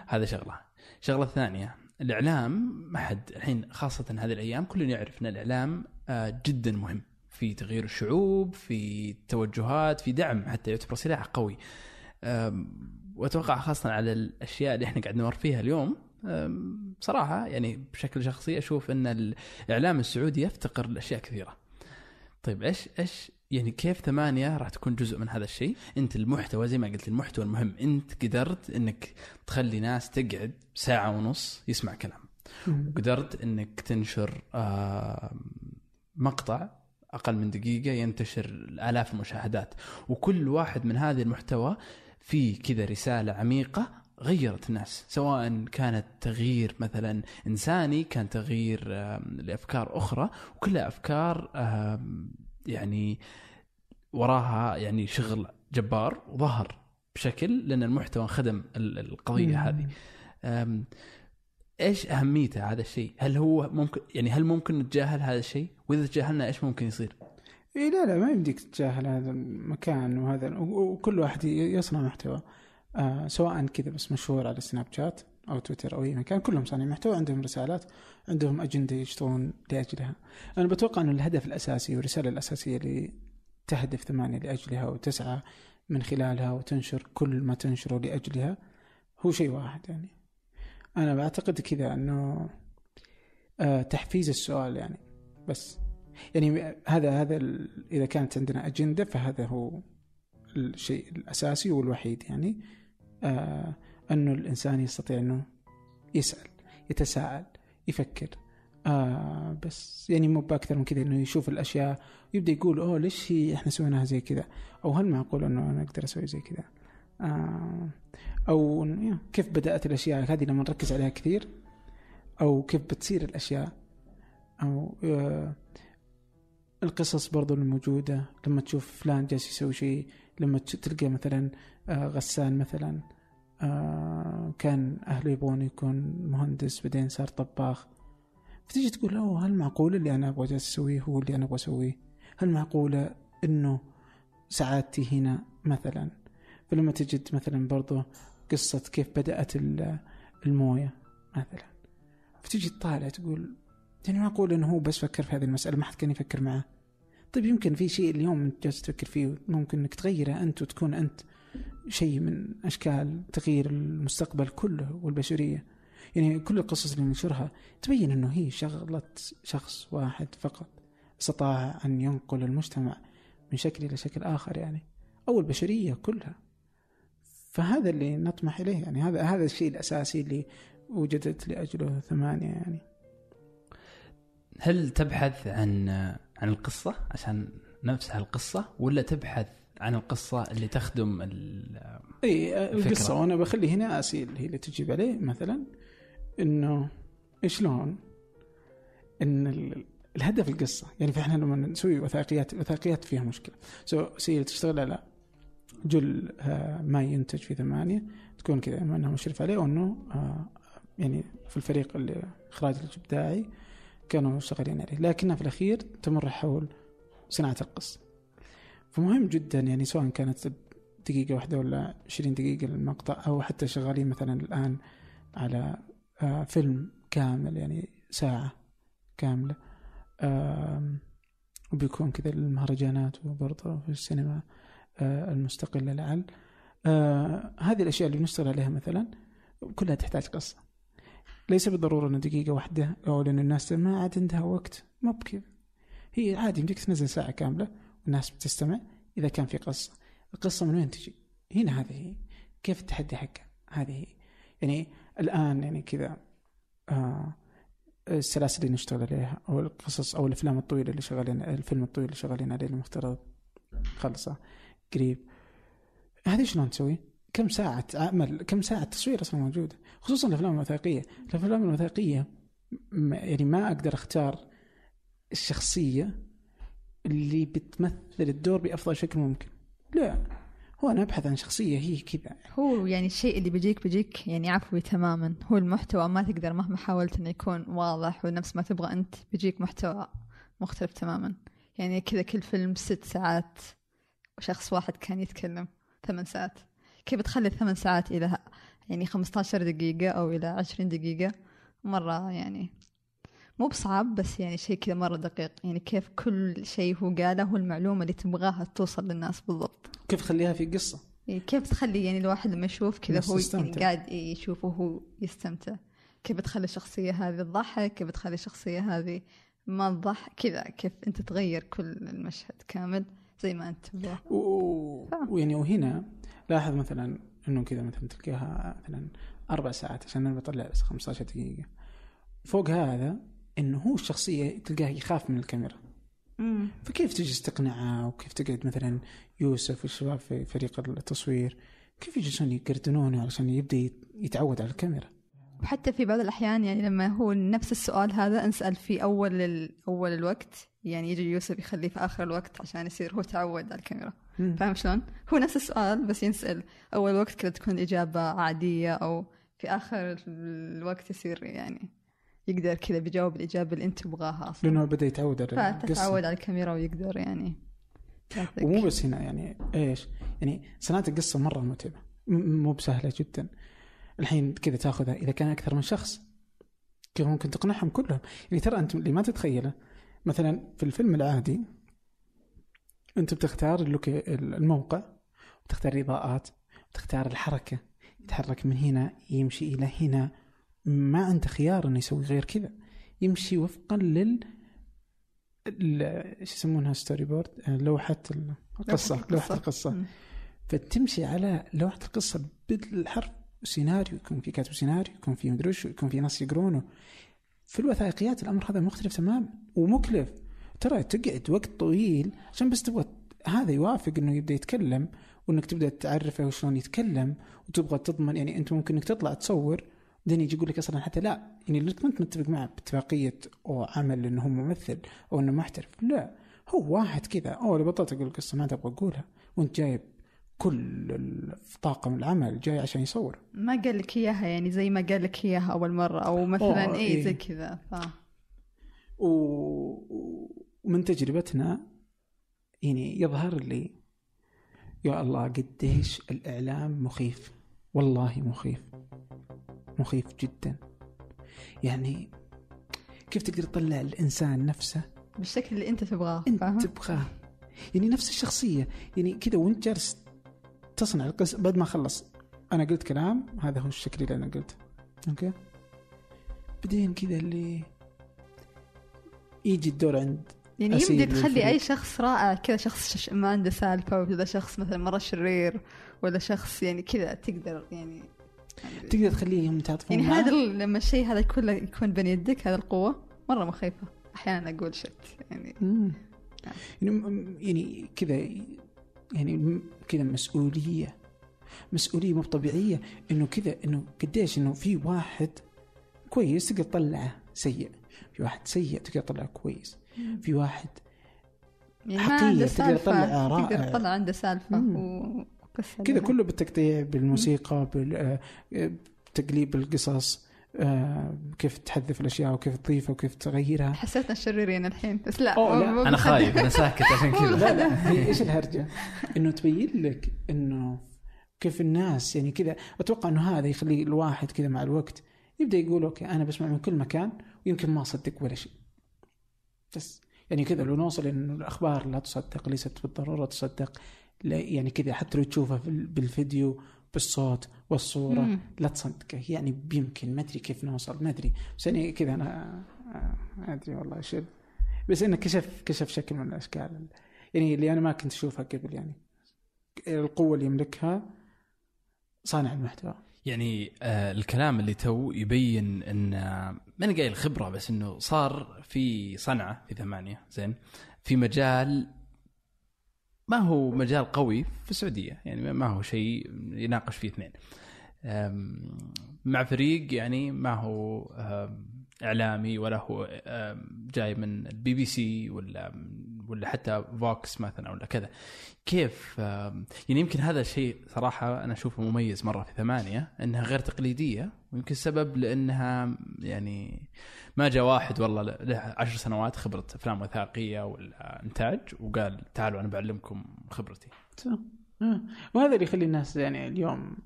هذا شغلة. الشغله الثانية الإعلام ما حد الحين خاصة هذه الأيام كل يعرف إن الإعلام آه جدا مهم. في تغيير الشعوب في التوجهات في دعم حتى يعتبر سلاح قوي وأتوقع خاصة على الأشياء اللي إحنا قاعد نمر فيها اليوم بصراحه يعني بشكل شخصي أشوف أن الإعلام السعودي يفتقر لأشياء كثيرة. طيب إيش إيش يعني كيف ثمانية راح تكون جزء من هذا الشيء؟ أنت المحتوى زي ما قلت المحتوى المهم، أنت قدرت إنك تخلي ناس تقعد ساعة ونص يسمع كلام. مم. قدرت إنك تنشر مقطع أقل من دقيقة ينتشر الاف المشاهدات. وكل واحد من هذه المحتوى فيه كذا رسالة عميقة غيرت الناس سواء كانت تغيير مثلا إنساني كان تغيير لأفكار أخرى. وكلها أفكار يعني وراها يعني شغل جبار وظهر بشكل لأن المحتوى خدم ال- القضية مم. هذه. إيش أهميته هذا الشيء؟ هل هو ممكن يعني هل ممكن نتجاهل هذا الشيء؟ وإذا تجاهلنا إيش ممكن يصير؟ إي لا لا ما يمديك تتجاهل هذا المكان وهذا وكل واحد يصنع محتوى آه سواء كذا بس مشهور على سناب شات أو تويتر أو أي مكان كلهم صانعين محتوى عندهم رسالات عندهم أجندة يشتغلون لأجلها أنا بتوقع ان الهدف الأساسي والرسالة الأساسية اللي تهدف ثمانية لأجلها وتسعى من خلالها وتنشر كل ما تنشره لأجلها هو شيء واحد يعني أنا بعتقد كذا إنه آه تحفيز السؤال يعني. بس يعني هذا هذا إذا كانت عندنا أجندة فهذا هو الشيء الأساسي والوحيد يعني آه إنه الإنسان يستطيع إنه يسأل يتساءل يفكر. آه بس يعني مو بأكثر من كذا إنه يشوف الأشياء يبدأ يقول أوه ليش هي إحنا سويناها زي كذا؟ أو هل معقول إنه أنا أقدر أسوي زي كذا؟ أو إنه كيف بدأت الأشياء؟ هذه لما نركز عليها كثير. أو كيف بتصير الأشياء؟ أو آه القصص برضو الموجودة لما تشوف فلان جالس يسوي شيء لما تلقى مثلا آه، غسان مثلا آه، كان أهله يبغون يكون مهندس بعدين صار طباخ. فتيجي تقول أوه هل معقولة اللي أنا أبغى جالس أسويه هو اللي أنا أبغى أسويه؟ هل معقولة إنه سعادتي هنا مثلا؟ فلما تجد مثلا برضو قصة كيف بدأت ال- الموية مثلا فتيجي تطالع تقول يعني معقول إنه هو بس فكر في هذه المسألة ما حد كان يفكر معاه طيب يمكن في شيء اليوم أنت جالس تفكر فيه ممكن إنك تغيره أنت وتكون أنت شيء من أشكال تغيير المستقبل كله والبشرية. يعني كل القصص اللي ننشرها تبين إنه هي شغلة شخص واحد فقط استطاع أن ينقل المجتمع من شكل إلى شكل آخر يعني أو البشرية كلها. فهذا اللي نطمح إليه يعني هذا هذا الشيء الأساسي اللي وجدت لأجله ثمانية يعني هل تبحث عن عن القصة عشان نفسها القصة ولا تبحث عن القصة اللي تخدم ال- إي. القصة وأنا بخلي هنا اسيل هي اللي تجيب عليه مثلا إنه شلون إن ال- الهدف القصة يعني فإحنا لما نسوي وثائقيات الوثائقيات فيها مشكلة so still تشتغل على جل آه، ما ينتج في ثمانية تكون كذا اما انه مشرف عليه وإنه آه، يعني في الفريق اللي إخراج الإبداعي كانوا شغالين عليه. لكنها في الأخير تمر حول صناعة القصة فمهم جدا يعني سواء كانت دقيقة واحدة ولا 20 دقيقة المقطع أو حتى شغالين مثلا الآن على آه، فيلم كامل يعني ساعة كاملة. وبيكون كذا المهرجانات وبرضه في السينما. آه، المستقلة لعل. آه، هذه الأشياء اللي بنشتغل عليها مثلا كلها تحتاج قصة. ليس بالضرورة أنه دقيقة واحدة أو لأن الناس ما عاد عندها وقت. ما بكذا هي عادي يمديك تنزل ساعة كاملة والناس بتستمع إذا كان في قصة. القصة من وين تجي؟ هنا هذه هي. كيف التحدي حقها؟ هذه هي. يعني الآن يعني كذا آه السلاسل اللي نشتغل عليها أو القصص أو الأفلام الطويلة اللي شغالين الفيلم الطويل اللي شغالين عليه المفترض خلصه قريب. هذه شلون تسوي؟ كم ساعة عمل كم ساعة تصوير أصلا موجودة؟ خصوصا الأفلام الوثائقية. الأفلام الوثائقية يعني ما أقدر أختار الشخصية اللي بتمثل الدور بأفضل شكل ممكن. لا هو أنا أبحث عن شخصية هي كذا. هو يعني الشيء اللي بيجيك بيجيك يعني عفوي تماما. هو المحتوى ما تقدر مهما حاولت إنه يكون واضح ونفس ما تبغى أنت بيجيك محتوى مختلف تماما. يعني كذا كل فيلم ست ساعات وشخص واحد كان يتكلم ثمان ساعات. كيف تخلي الثمان ساعات إلى يعني 15 دقيقة أو إلى 20 دقيقة؟ مرة يعني مو بصعب بس يعني شيء كذا مرة دقيق. يعني كيف كل شيء هو قاله هو المعلومة اللي تبغاها توصل للناس بالضبط. كيف أخليها في قصة؟ كيف تخلي يعني الواحد لما يشوف كذا هو يعني. قاعد يشوف وهو يستمتع. كيف تخلي الشخصية هذه تضحك؟ كيف تخلي الشخصية هذه ما تضحك؟ كذا كيف أنت تغير كل المشهد كامل؟ زي ما تبغى و-. ويعني وهنا لاحظ مثلا إنه كذا مثلا تلقاها مثلا أربع ساعات عشان أنا بطلع بس 15 دقيقة. فوق هذا إنه هو الشخصية تلقاه يخاف من الكاميرا. فكيف تجلس تقنعه وكيف تقعد مثلا يوسف والشباب في فريق التصوير؟ كيف يجلسون يقردنونه علشان يبدأ يت- يتعود على الكاميرا؟ وحتى في بعض الأحيان يعني لما هو نفس السؤال هذا أنسأل في أول ال... أول الوقت يعني يجي يوسف يخليه في آخر الوقت عشان يصير هو تعود على الكاميرا. فاهم شلون؟ هو نفس السؤال بس ينسأل أول وقت كذا تكون الإجابة عادية أو في آخر الوقت يصير يعني يقدر كذا بيجاوب الإجابة اللي أنت تبغاها أصلا لأنه بدا يتعود على القصة على الكاميرا ويقدر يعني. ومو بس هنا يعني إيش؟ يعني صناعة القصة مرة متعبة مو بسهلة جدا الحين كذا تاخذها إذا كان أكثر من شخص كيف ممكن تقنعهم كلهم يعني ترى أنت اللي ما تتخيله مثلا في الفيلم العادي أنت بتختار اللوك الموقع وتختار الإضاءات وتختار الحركة يتحرك من هنا يمشي إلى هنا. ما عنده خيار إنه يسوي غير كذا. يمشي وفقا لل إيش يسمونها storyboard لوحه القصة لوحة القصة. فتمشي على لوحة القصة بالحرف سيناريو يكون في كاتب سيناريو يكون في مدري يكون في ناس يقرونه. في الوثائقيات الأمر هذا مختلف تماما ومكلف. ترى تقعد وقت طويل عشان بس تبغى هذا يوافق إنه يبدأ يتكلم وإنك تبدأ تعرفه وشلون يتكلم وتبغى تضمن. يعني أنت ممكن إنك تطلع تصور بعدين يجي يقول لك أصلا حتى لا. يعني لو كنت متفق معه باتفاقية أو عمل إنه هو ممثل أو إنه محترف لا. هو واحد كذا. أو بطلت أقول القصة ما تبغى أقولها. وأنت جايب كل الطاقم العمل جاي عشان يصور ما قال لك إياها يعني زي ما قال لك إياها أول مرة أو مثلا أوه، إيه. زي كذا ف... و... ومن تجربتنا يعني يظهر لي يا الله قديش الإعلام مخيف والله مخيف مخيف جدا يعني كيف تقدر تطلع الإنسان نفسه بالشكل اللي أنت تبغاه فاهم؟ تبغاه يعني نفس الشخصية يعني كذا وأنت جالس تصنع القصة بعد ما خلص أنا قلت كلام هذا هو الشكل اللي أنا قلته أوكي بعدين كذا اللي يجي الدور عند يعني يمدي تخلي. أي شخص رائع كذا شخص شش- ما عنده سالفة ولا شخص مثلا مرة شرير ولا شخص يعني كذا تقدر يعني تقدر تخليهم يتعاطفون يعني. هذا لما الشيء هذا كله يكون بين يدك هذا القوة مرة مخيفة أحيانا أقول شت يعني مم. يعني م- يعني كذا يعني كذا مسؤولية مسؤولية مو طبيعية إنه كذا إنه قديش إنه في واحد كويس تقدر تطلعه سيء في واحد سيء تقدر تطلعه كويس في واحد يعني عنده تقدر سالفة تطلع تقدر رائع. تطلع عنده سالفة مم. وقصة كذا لها. كله بالتقطيع بالموسيقى بتقليب القصص آه، كيف تحذف الأشياء وكيف تضيفها وكيف تغيرها حسيتنا شريرين الحين بس لا أوه، لا. أنا. خايف أنا ساكت عشان كذا لا لا هي إيش الهرجة؟ إنه تبين لك إنه كيف الناس يعني كذا أتوقع إنه هذا يخلي الواحد كذا مع الوقت يبدأ يقول أوكي أنا بسمع من كل مكان ويمكن ما أصدق ولا شيء بس يعني كذا لو نوصل انه الأخبار لا تصدق ليست بالضرورة تصدق لا يعني كذا حتى لو تشوفها في ال- بالفيديو بالصوت والصورة مم. لا تصدقه يعني يمكن ما أدري كيف نوصل ما أدري. بس يعني كذا أنا آه، ما أدري والله إيش ال- بس إنه كشف كشف شكل من الأشكال. يعني اللي أنا ما كنت أشوفها قبل يعني القوة اللي يملكها صانع المحتوى. يعني آه الكلام اللي تو يبين إن آه، ماني قايل خبره بس إنه صار في صنعة في ثمانية زين في مجال ما هو مجال قوي في السعودية يعني ما هو شيء يناقش فيه اثنين. مع فريق يعني ما هو إعلامي ولا هو جاي من البي بي سي ولا ولا حتى Fox مثلا ولا كذا كيف يعني يمكن هذا الشيء صراحة أنا أشوفه مميز مرة في ثمانية إنها غير تقليدية ويمكن السبب لأنها يعني ما جاء واحد والله له عشر سنوات خبرة أفلام وثائقية ولا انتاج وقال تعالوا أنا بعلمكم خبرتي صح. آه. وهذا اللي يخلي الناس يعني اليوم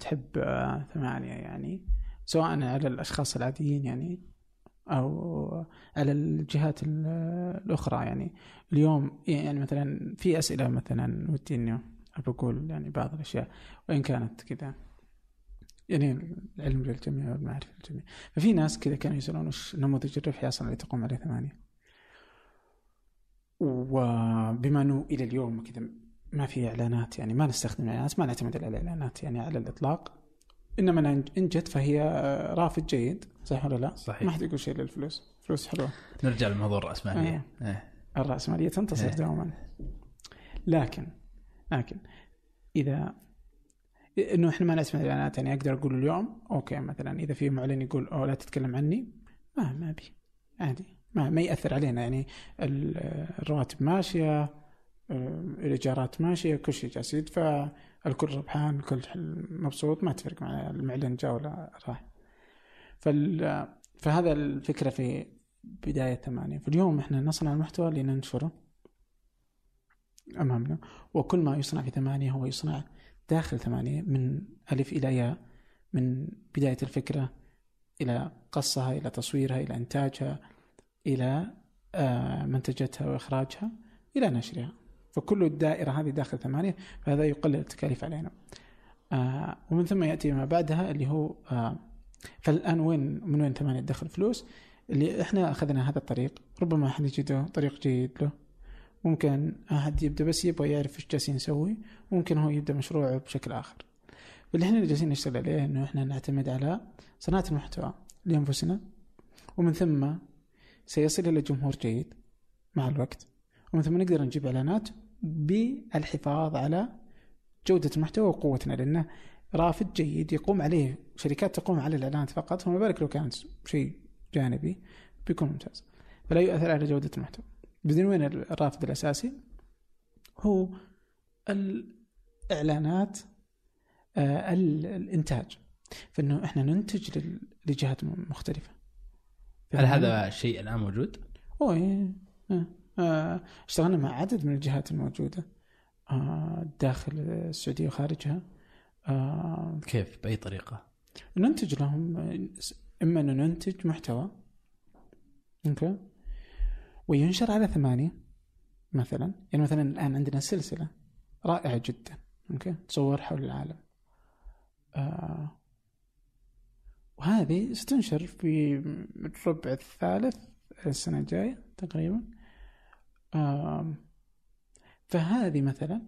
تحب آه، ثمانية يعني سواء على الأشخاص العاديين يعني أو على الجهات ال- الأخرى يعني. اليوم يعني مثلا في أسئلة مثلا ودي إني بقول يعني بعض الأشياء وإن كانت كذا. يعني العلم للجميع والمعرفة للجميع. ففي ناس كذا كانوا يسألون وش نموذج الربحي أصلا اللي تقوم عليه ثمانية. وبما أنه إلى اليوم كذا ما في إعلانات يعني ما نستخدم اعلانات ما نعتمد على الإعلانات يعني على الإطلاق. إنما إن ان جت فهي رافد جيد صح ولا لا؟ صحيح. ما حد يقول شيء للفلوس. فلوس حلوة. نرجع لموضوع الرأسمالية. إيه. الرأسمالية تنتصر إيه. دوما. لكن لكن إذا إنه إحنا ما على الاعلانات يعني أقدر أقول اليوم أوكي مثلا إذا في معلن يقول أو لا تتكلم عني. ما ما أبي. عادي. ما ما يأثر علينا. يعني ال- الرواتب ماشية آه، الإيجارات ماشية كل شيء جالس يدفع. الكل ربحان الكل مبسوط ما تفرق مع المعلن جاء ولا راح. فال فهذا الفكرة في بداية ثمانية. فاليوم إحنا نصنع المحتوى لننشره أمامنا وكل ما يصنع في ثمانية هو يصنع داخل ثمانية من ألف إلى ياء من بداية الفكرة إلى قصها إلى تصويرها إلى إنتاجها إلى آه، منتجتها وإخراجها إلى نشرها. فكل الدائرة هذه داخل ثمانية فهذا يقلل التكاليف علينا. آه، ومن ثم يأتي ما بعدها اللي هو آه، فالآن وين من وين ثمانية تدخل فلوس؟ اللي إحنا أخذنا هذا الطريق. ربما أحد يجده طريق جيد له. ممكن أحد يبدأ بس يبغى يعرف إيش جالسين نسوي. ممكن هو يبدأ مشروعه بشكل آخر. فاللي إحنا جالسين نشتغل عليه إنه إحنا نعتمد على صناعة المحتوى لأنفسنا. ومن ثم سيصل إلى جمهور جيد مع الوقت. ومن ثم نقدر نجيب إعلانات بالحفاظ على جودة المحتوى وقوتنا لأنه رافد جيد يقوم عليه شركات تقوم على الإعلانات فقط فما بالك لو كانت شيء جانبي بيكون ممتاز فلا يؤثر على جودة المحتوى بدون وين الرافد الأساسي هو الإعلانات آه، ال- الإنتاج فإنه إحنا ننتج لجهات مختلفة هل هذا الشيء الآن موجود؟ أوه إيه. آه. اشتغلنا مع عدد من الجهات الموجودة آه. داخل السعودية وخارجها آه. كيف بأي طريقة؟ ننتج لهم إما أنه ننتج محتوى Okay وينشر على ثمانية مثلا يعني مثلا الآن عندنا سلسلة رائعة جدا okay تصور حول العالم آه وهذه ستنشر في الربع الثالث السنة الجاية تقريبا آه فهذه مثلا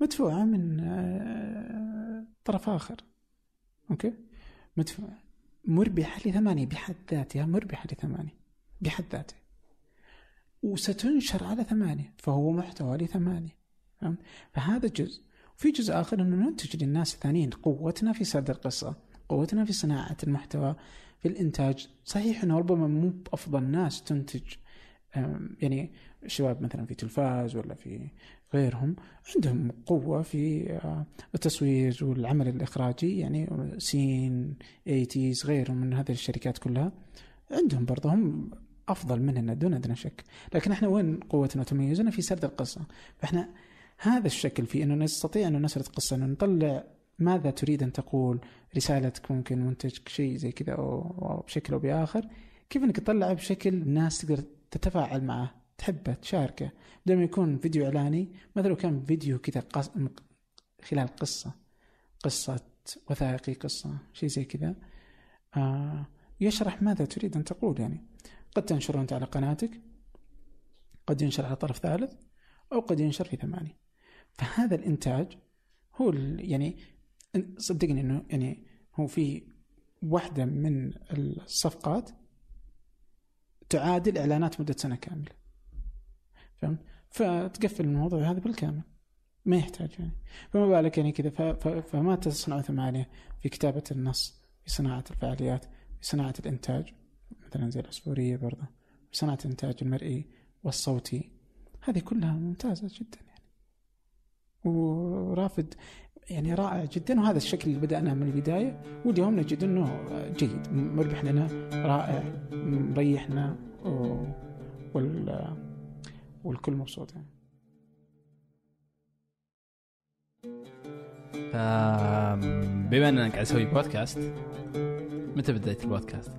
مدفوعة من آه طرف آخر. Okay؟ مدفوعة. مربحة لثمانية بحد ذاتها مربحة لثمانية بحد ذاتها. وستنشر على ثمانية فهو محتوى لثمانية؟ فهذا جزء. وفي جزء آخر أنه ننتج للناس الثانيين قوتنا في سرد القصة قوتنا في صناعة المحتوى في الإنتاج. صحيح أنه ربما مو بأفضل ناس تنتج يعني الشباب مثلا في تلفاز ولا في غيرهم عندهم قوة في آه، التصوير والعمل الإخراجي يعني سين إيتيز غيرهم من هذه الشركات كلها. عندهم برضه هم أفضل مننا دون أدنى شك. لكن إحنا وين قوتنا وتميزنا؟ في سرد القصة. فإحنا هذا الشكل في إنه نستطيع إنه نسرد قصة إنه نطلع ماذا تريد أن تقول رسالتك ممكن منتجك شيء زي كذا أو بشكل أو بآخر كيف إنك تطلعه بشكل الناس تقدر تتفاعل معه؟ تحبه تشاركه. بدل ما يكون فيديو إعلاني مثلا لو كان فيديو كذا قص... خلال قصة قصة وثائقي قصة شيء زي كذا. آه يشرح ماذا تريد أن تقول يعني. قد تنشره أنت على قناتك قد ينشر على طرف ثالث أو قد ينشر في ثمانية. فهذا الإنتاج هو يعني صدقني إنه يعني هو في واحدة من الصفقات تعادل إعلانات مدة سنة كاملة. فهمت؟ فتقفل الموضوع هذا بالكامل. ما يحتاج يعني. فما بالك يعني كذا. فما تصنع ثمانية في كتابة النص في صناعة الفعاليات في صناعة الإنتاج. مثلا زي العصفورية برضه. في صناعة الإنتاج المرئي والصوتي. هذه كلها ممتازة جدا يعني. ورافد يعني رائع جدا. وهذا الشكل اللي بدأنا من البداية. واليوم نجد أنه جيد. مربح لنا رائع مريحنا و- وال والكل مبسوط يعني. فبما إنك قاعد تسوي بودكاست متى بديت البودكاست؟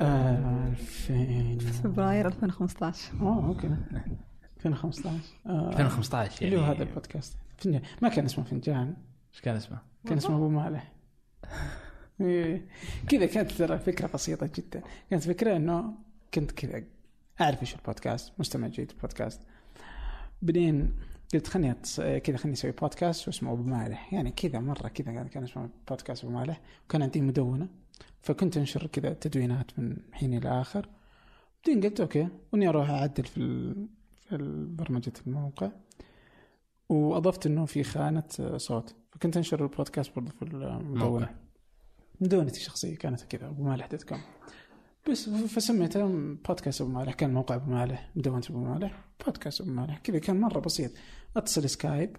آه، 2000 فبراير 2015 اوه okay. 2015 آه، 2015 يعني اللي هو هذا البودكاست فنجان. ما كان اسمه فنجان. إيش كان اسمه؟ كان اسمه أبو مالح. إيه. كذا كانت ترى فكرة بسيطة جدا. كانت فكرة إنه كنت كذا أعرف إيش البودكاست مستمع جيد البودكاست. بعدين قلت خلني أتص... كذا خلني أسوي بودكاست واسمه أبو مالح. يعني كذا مرة كذا كان- اسمه بودكاست أبو مالح. وكان عندي مدونة. فكنت أنشر كذا تدوينات من حين إلى آخر. بعدين قلت okay واني أروح أعدل في ال... في برمجه الموقع. وأضفت إنه في خانة صوت. فكنت أنشر البودكاست برضه في المدونة. مدونتي الشخصية كانت كذا أبو مالح dot com بس فسميته بودكاست أبو مالح كان موقع أبو مالح مدونة أبو مالح بودكاست أبو مالح. كذا كان مرة بسيط. أتصل Skype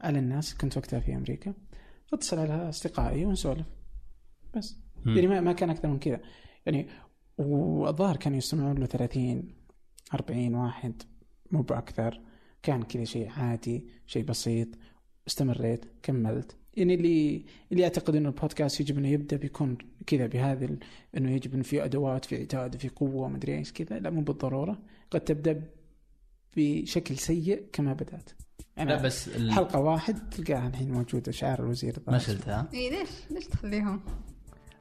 على الناس كنت وقتها في أمريكا. أتصل على أصدقائي ونسولف. بس. مم. يعني ما, ما كان أكثر من كذا. يعني والظاهر كانوا يستمعون له 30 40 واحد مو بأكثر. كان كذا شيء عادي شيء بسيط. استمريت كملت. يعني اللي اللي يعتقد إنه البودكاست يجب إنه يبدأ بيكون كذا بهذه ال- إنه يجب إنه في أدوات في عتاد في قوة مدري إيش كذا. لا مو بالضرورة. قد تبدأ بشكل سيء كما بدأت. يعني لا بس ال- حلقة واحد تلقاها الحين موجودة شعار الوزير ما شلتها؟ اي ليش؟ ليش تخليهم؟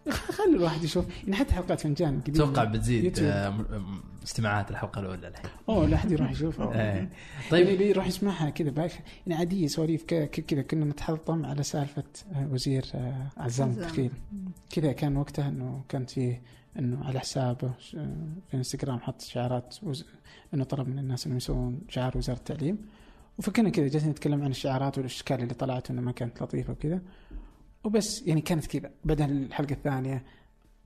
خلي الواحد يشوف يعني حتى حلقات فنجان قديمة. أتوقع بتزيد. آه، استماعات الحلقة الأولى الحين أوه لا أحد يروح يشوفها إيه. طيب طيب اللي يروح يسمعها كذا بايخ يعني عادية سواليف كذا كنا نتحلطم على سالفة آه، وزير آه، عزام. الدخيل كذا كان وقتها إنه كانت فيه إنه على حسابه في إنستغرام حط شعارات وز... إنه طلب من الناس إنهم يسوون شعار وزارة التعليم وفكنا كذا جالسين نتكلم عن الشعارات والأشكال اللي طلعت انه ما كانت لطيفة وكذا وبس يعني كانت كذا بعدها الحلقة الثانية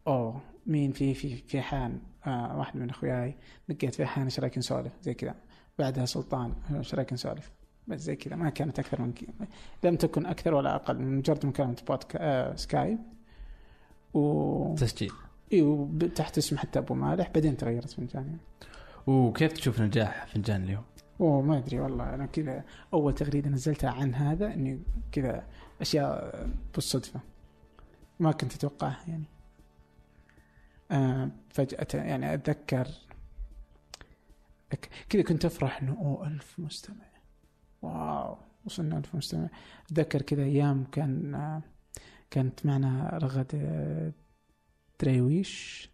أوه مين في في في حان؟ آه واحد من أخوياي. لقيت في حان إيش رايك نسولف. زي كذا. بعدها سلطان آه، إيش رايك نسولف. بس زي كذا ما كانت أكثر من كذا. لم تكن أكثر ولا أقل من مجرد مكالمة بودكا آه سكايب. و تسجيل. أيوه تحت اسم حتى أبو مالح بعدين تغيرت فنجان يعني. وكيف تشوف نجاح فنجان اليوم؟ أوه ما أدري والله أنا كذا أول تغريدة نزلتها عن هذا إني كذا أشياء بالصدفة. ما كنت أتوقعها يعني. آه فجأة يعني أتذكر. كذا كنت أفرح إنه أوه ألف مستمع. واو وصلنا ألف مستمع. أتذكر كذا أيام كان كانت معنا رغد دريويش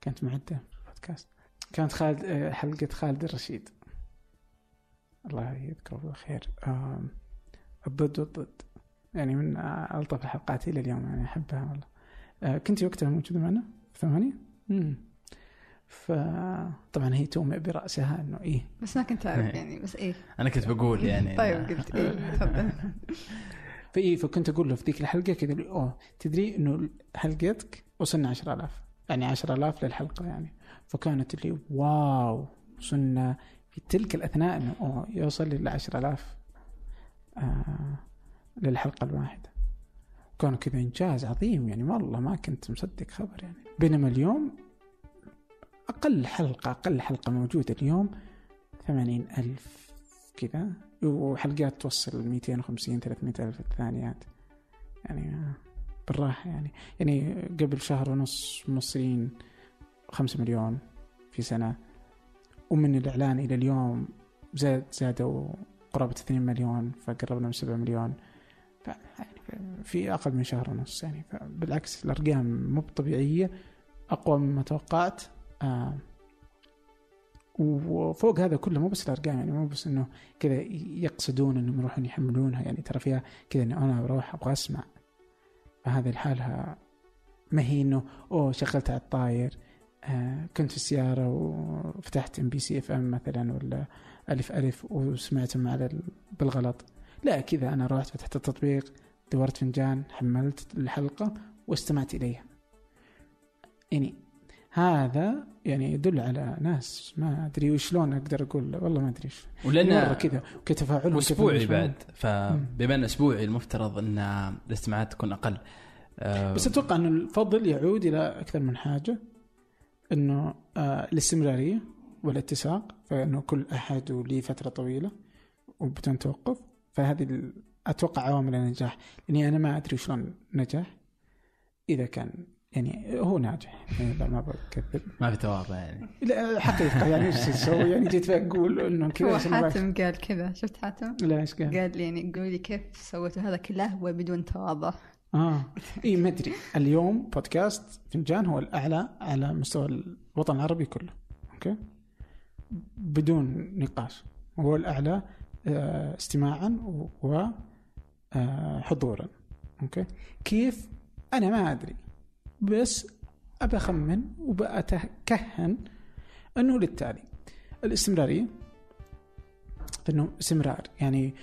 كانت معدة في البودكاست كانت خالد آه، حلقة خالد الرشيد. الله يذكره بالخير. الضد والضد. يعني من ألطف الحلقات إلى اليوم يعني أحبها والله. آه، كنت وقتها موجودة معنا في ثمانية؟ مم. فطبعا هي تومئ برأسها إنه إيه. بس ما كنت أعرف. يعني بس إيه. أنا كنت بقول يعني طيب قلت إيه تفضل. فإيه فكنت أقول له في ذيك الحلقة كذا أوه تدري إنه حلقتك وصلنا 10000 يعني 10000 للحلقة يعني. فكانت اللي واو وصلنا. في تلك الأثناء إنه أوه يوصل لل 10000 آه للحلقة الواحدة. كان كذا إنجاز عظيم يعني والله ما كنت مصدق خبر يعني. بينما اليوم أقل حلقة أقل حلقة موجودة اليوم ثمانين ألف كذا. وحلقات توصل 250 300 ألف الثانيات. يعني بالراحة يعني. يعني قبل شهر ونص موصلين 5 مليون في سنة. ومن الإعلان إلى اليوم زاد زادوا قرابة 2 مليون فقربنا من 7 مليون. في أقل من شهر ونص يعني. بالعكس الأرقام مو طبيعية أقوى مما توقعت. وفوق هذا كله مو بس الأرقام يعني مو بس إنه كذا يقصدون إنهم يروحون يحملونها يعني ترى فيها كذا إنه أنا بروح أبغى أسمع. فهذه لحالها ما هي إنه أوه شغلتها على الطاير. آه كنت في السيارة وفتحت MBC FM مثلا ولا ألف ألف وسمعتهم على بالغلط. لا كذا أنا رحت فتحت التطبيق دورت فنجان حملت الحلقة واستمعت إليها. يعني هذا يعني يدل على ناس ما أدري وشلون أقدر أقول والله ما أدري إيش. ولأن كذا كتفاعل أسبوعي بعد فبما انه أسبوعي المفترض أن الاستماعات تكون أقل. آه بس أتوقع أن الفضل يعود إلى أكثر من حاجة أنه آه الاستمرارية والاتساق فإنه كل أحد ولي فترة طويلة وبدون توقف فهذه أتوقع عوامل النجاح. لاني أنا ما أدري شلون نجح إذا كان يعني هو ناجح. يعني لا ما بكذب. ما في تواضع يعني. لا حقيقة. يعني إيش تسوي؟ يعني جيت أقول إنه كذا هو حاتم قال كذا. شفت حاتم؟ لا إيش قال؟ قال لي يعني قولي كيف سويتوا هذا كله هو بدون تواضع. آه. إي ما أدري. اليوم بودكاست فنجان هو الأعلى على مستوى الوطن العربي كله. Okay؟ بدون نقاش. هو الأعلى استماعا وحضورا آه، okay؟ كيف؟ أنا ما أدري. بس ابى أخمن وبأتكهن أنه للتالي الاستمرارية أنه استمرار. يعني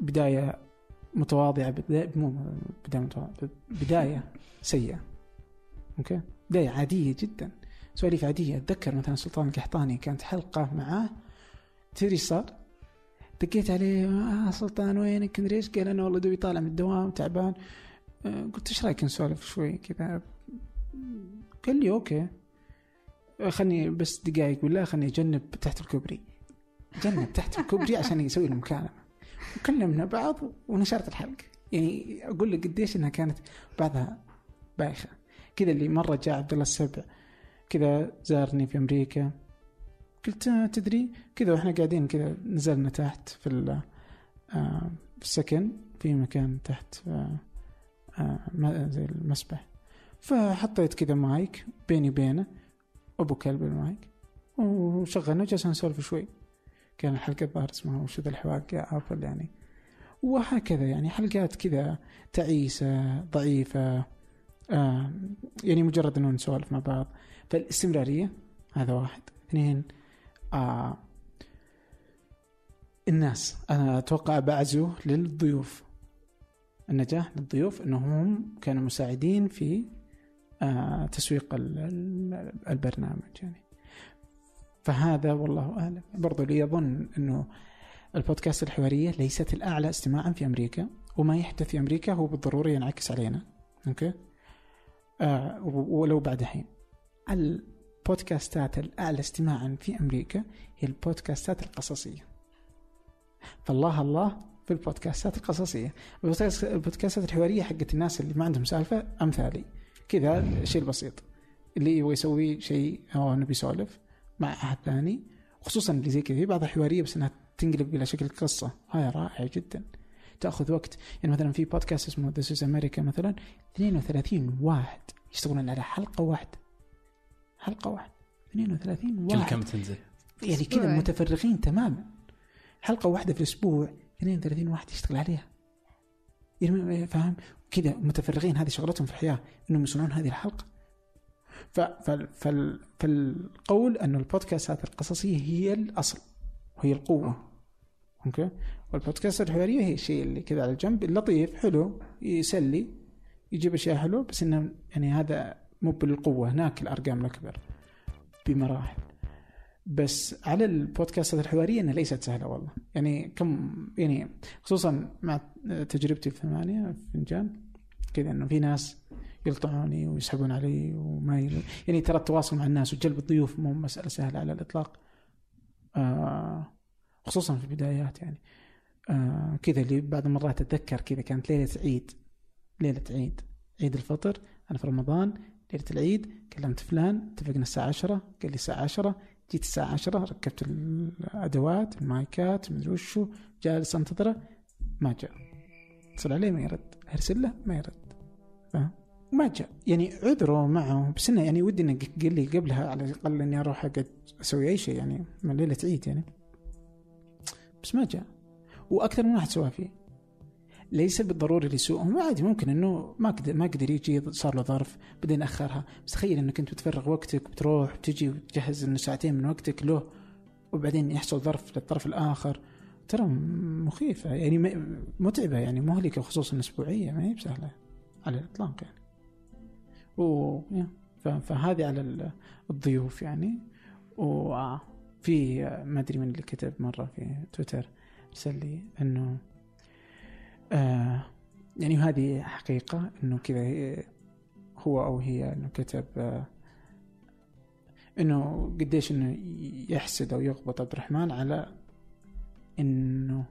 بداية متواضعة مو بداية متواضعة بداية سيئة. Okay؟ بداية عادية جدا. سواليف عادية. أتذكر مثلا سلطان القحطاني كانت حلقة معاه. تدري صار؟ دقيت عليه آه سلطان وينك؟ مدري إيش؟ قال أنا والله دوبي طالع من الدوام تعبان. آه، قلت إيش رايك نسولف شوي كذا؟ قال لي أوكي. خلني بس دقائق ولا خلني أجنب تحت الكوبري. جنب تحت الكوبري عشان يسوي المكالمه وكلمنا بعض ونشرت الحلقة. يعني أقول لك قديش إنها كانت بعضها بايخة. كذا اللي مرة جاء عبد الله السبع كذا زارني في أمريكا. قلت آه، تدري كذا وإحنا قاعدين كذا نزلنا تحت في آه، السكن في مكان تحت آه، زي المسبح. فحطيت كذا مايك بيني وبينه أبو clip ال mic وشغلنا وجلسنا نسولف شوي. كان الحلقة الظاهر اسمها وش ذا الحواق يا ابل يعني. وهكذا يعني حلقات كذا تعيسة ضعيفة آه يعني مجرد إنه نسولف مع بعض. فالاستمرارية هذا واحد. اثنين آه الناس. أنا أتوقع بعزو للضيوف. النجاح للضيوف انهم كانوا مساعدين في آه، تسويق البرنامج يعني. فهذا والله أعلم. برضو لي أظن إنه البودكاست الحوارية ليست الأعلى استماعا في أمريكا وما يحدث في أمريكا هو بالضرورة ينعكس علينا. أوكي؟ آه ولو بعد حين. البودكاستات الاعلى استماعا في أمريكا هي البودكاستات القصصية. فالله الله في البودكاستات القصصية. البودكاستات الحوارية حقت الناس اللي ما عندهم سالفة أمثالي. كذا شيء بسيط. اللي يبغى يسوي شيء هو إنه بيسولف مع أحد ثاني. خصوصا اللي زي كذا. في بعضها حواريه بس إنها تنقلب إلى شكل قصة. هاي رائع جدا. تأخذ وقت. يعني مثلا في بودكاست اسمه This is America مثلا. 32 واحد يشتغلون على حلقة واحدة. حلقة واحدة 32 واحد كل كم تنزل؟ يعني كذا متفرغين تماما. حلقة واحدة في الأسبوع 32 واحد يشتغل عليها. يعني فاهم؟ كذا متفرغين هذه شغلتهم في الحياة إنهم يصنعون هذه الحلقة. فالقول انه البودكاستات القصصية هي الأصل وهي القوة. أوكي؟ والبودكاست الحوارية هي الشيء اللي كذا على جنب اللطيف حلو يسلي يجيب أشياء حلوة بس إنه يعني هذا مو بالقوة هناك الأرقام الأكبر بمراحل. بس على البودكاستات الحوارية إنها ليست سهلة والله. يعني كم يعني خصوصا مع تجربتي في ثمانية فنجان كذا إنه في ناس يلطعوني ويسحبون علي وما يل... يعني ترى التواصل مع الناس وجلب الضيوف مو مسألة سهلة على الإطلاق. آه خصوصا في البدايات يعني. آه كذا اللي بعض المرات أتذكر كذا كانت ليلة عيد ليلة عيد عيد الفطر أنا في رمضان ليلة العيد كلمت فلان اتفقنا الساعة 10 قال لي الساعة 10 جيت الساعة 10 ركبت الأدوات المايكات مدري وشو جالس أنتظره ما جاء. اتصل عليه ما يرد. أرسل له ما يرد. فاهم؟ ما جاء. يعني عذره معه بس إنه يعني ودي انك قل لي قبلها على الأقل إني أروح أقعد أسوي أي شيء يعني من ليلة عيد يعني. بس ما جاء. وأكثر من واحد سوى فيه. ليس بالضروري لسوءهم عادي ممكن إنه ما قدر ما قدر يجي صار له ظرف بعدين أخرها. بس تخيل إنك أنت بتفرغ وقتك بتروح بتجي وتجهز إنه ساعتين من وقتك له وبعدين يحصل ظرف للطرف الآخر. ترى مخيفة. يعني متعبة يعني مهلكة خصوصا أسبوعية ما هي بسهلة. على الإطلاق يعني. و فهذه على الضيوف يعني. وفي ما أدري من اللي كتب مرة في تويتر ارسل لي إنه آه يعني هذه حقيقة إنه كذا هو أو هي إنه كتب آه إنه قديش إنه يحسد أو يغبط عبد الرحمن على إنه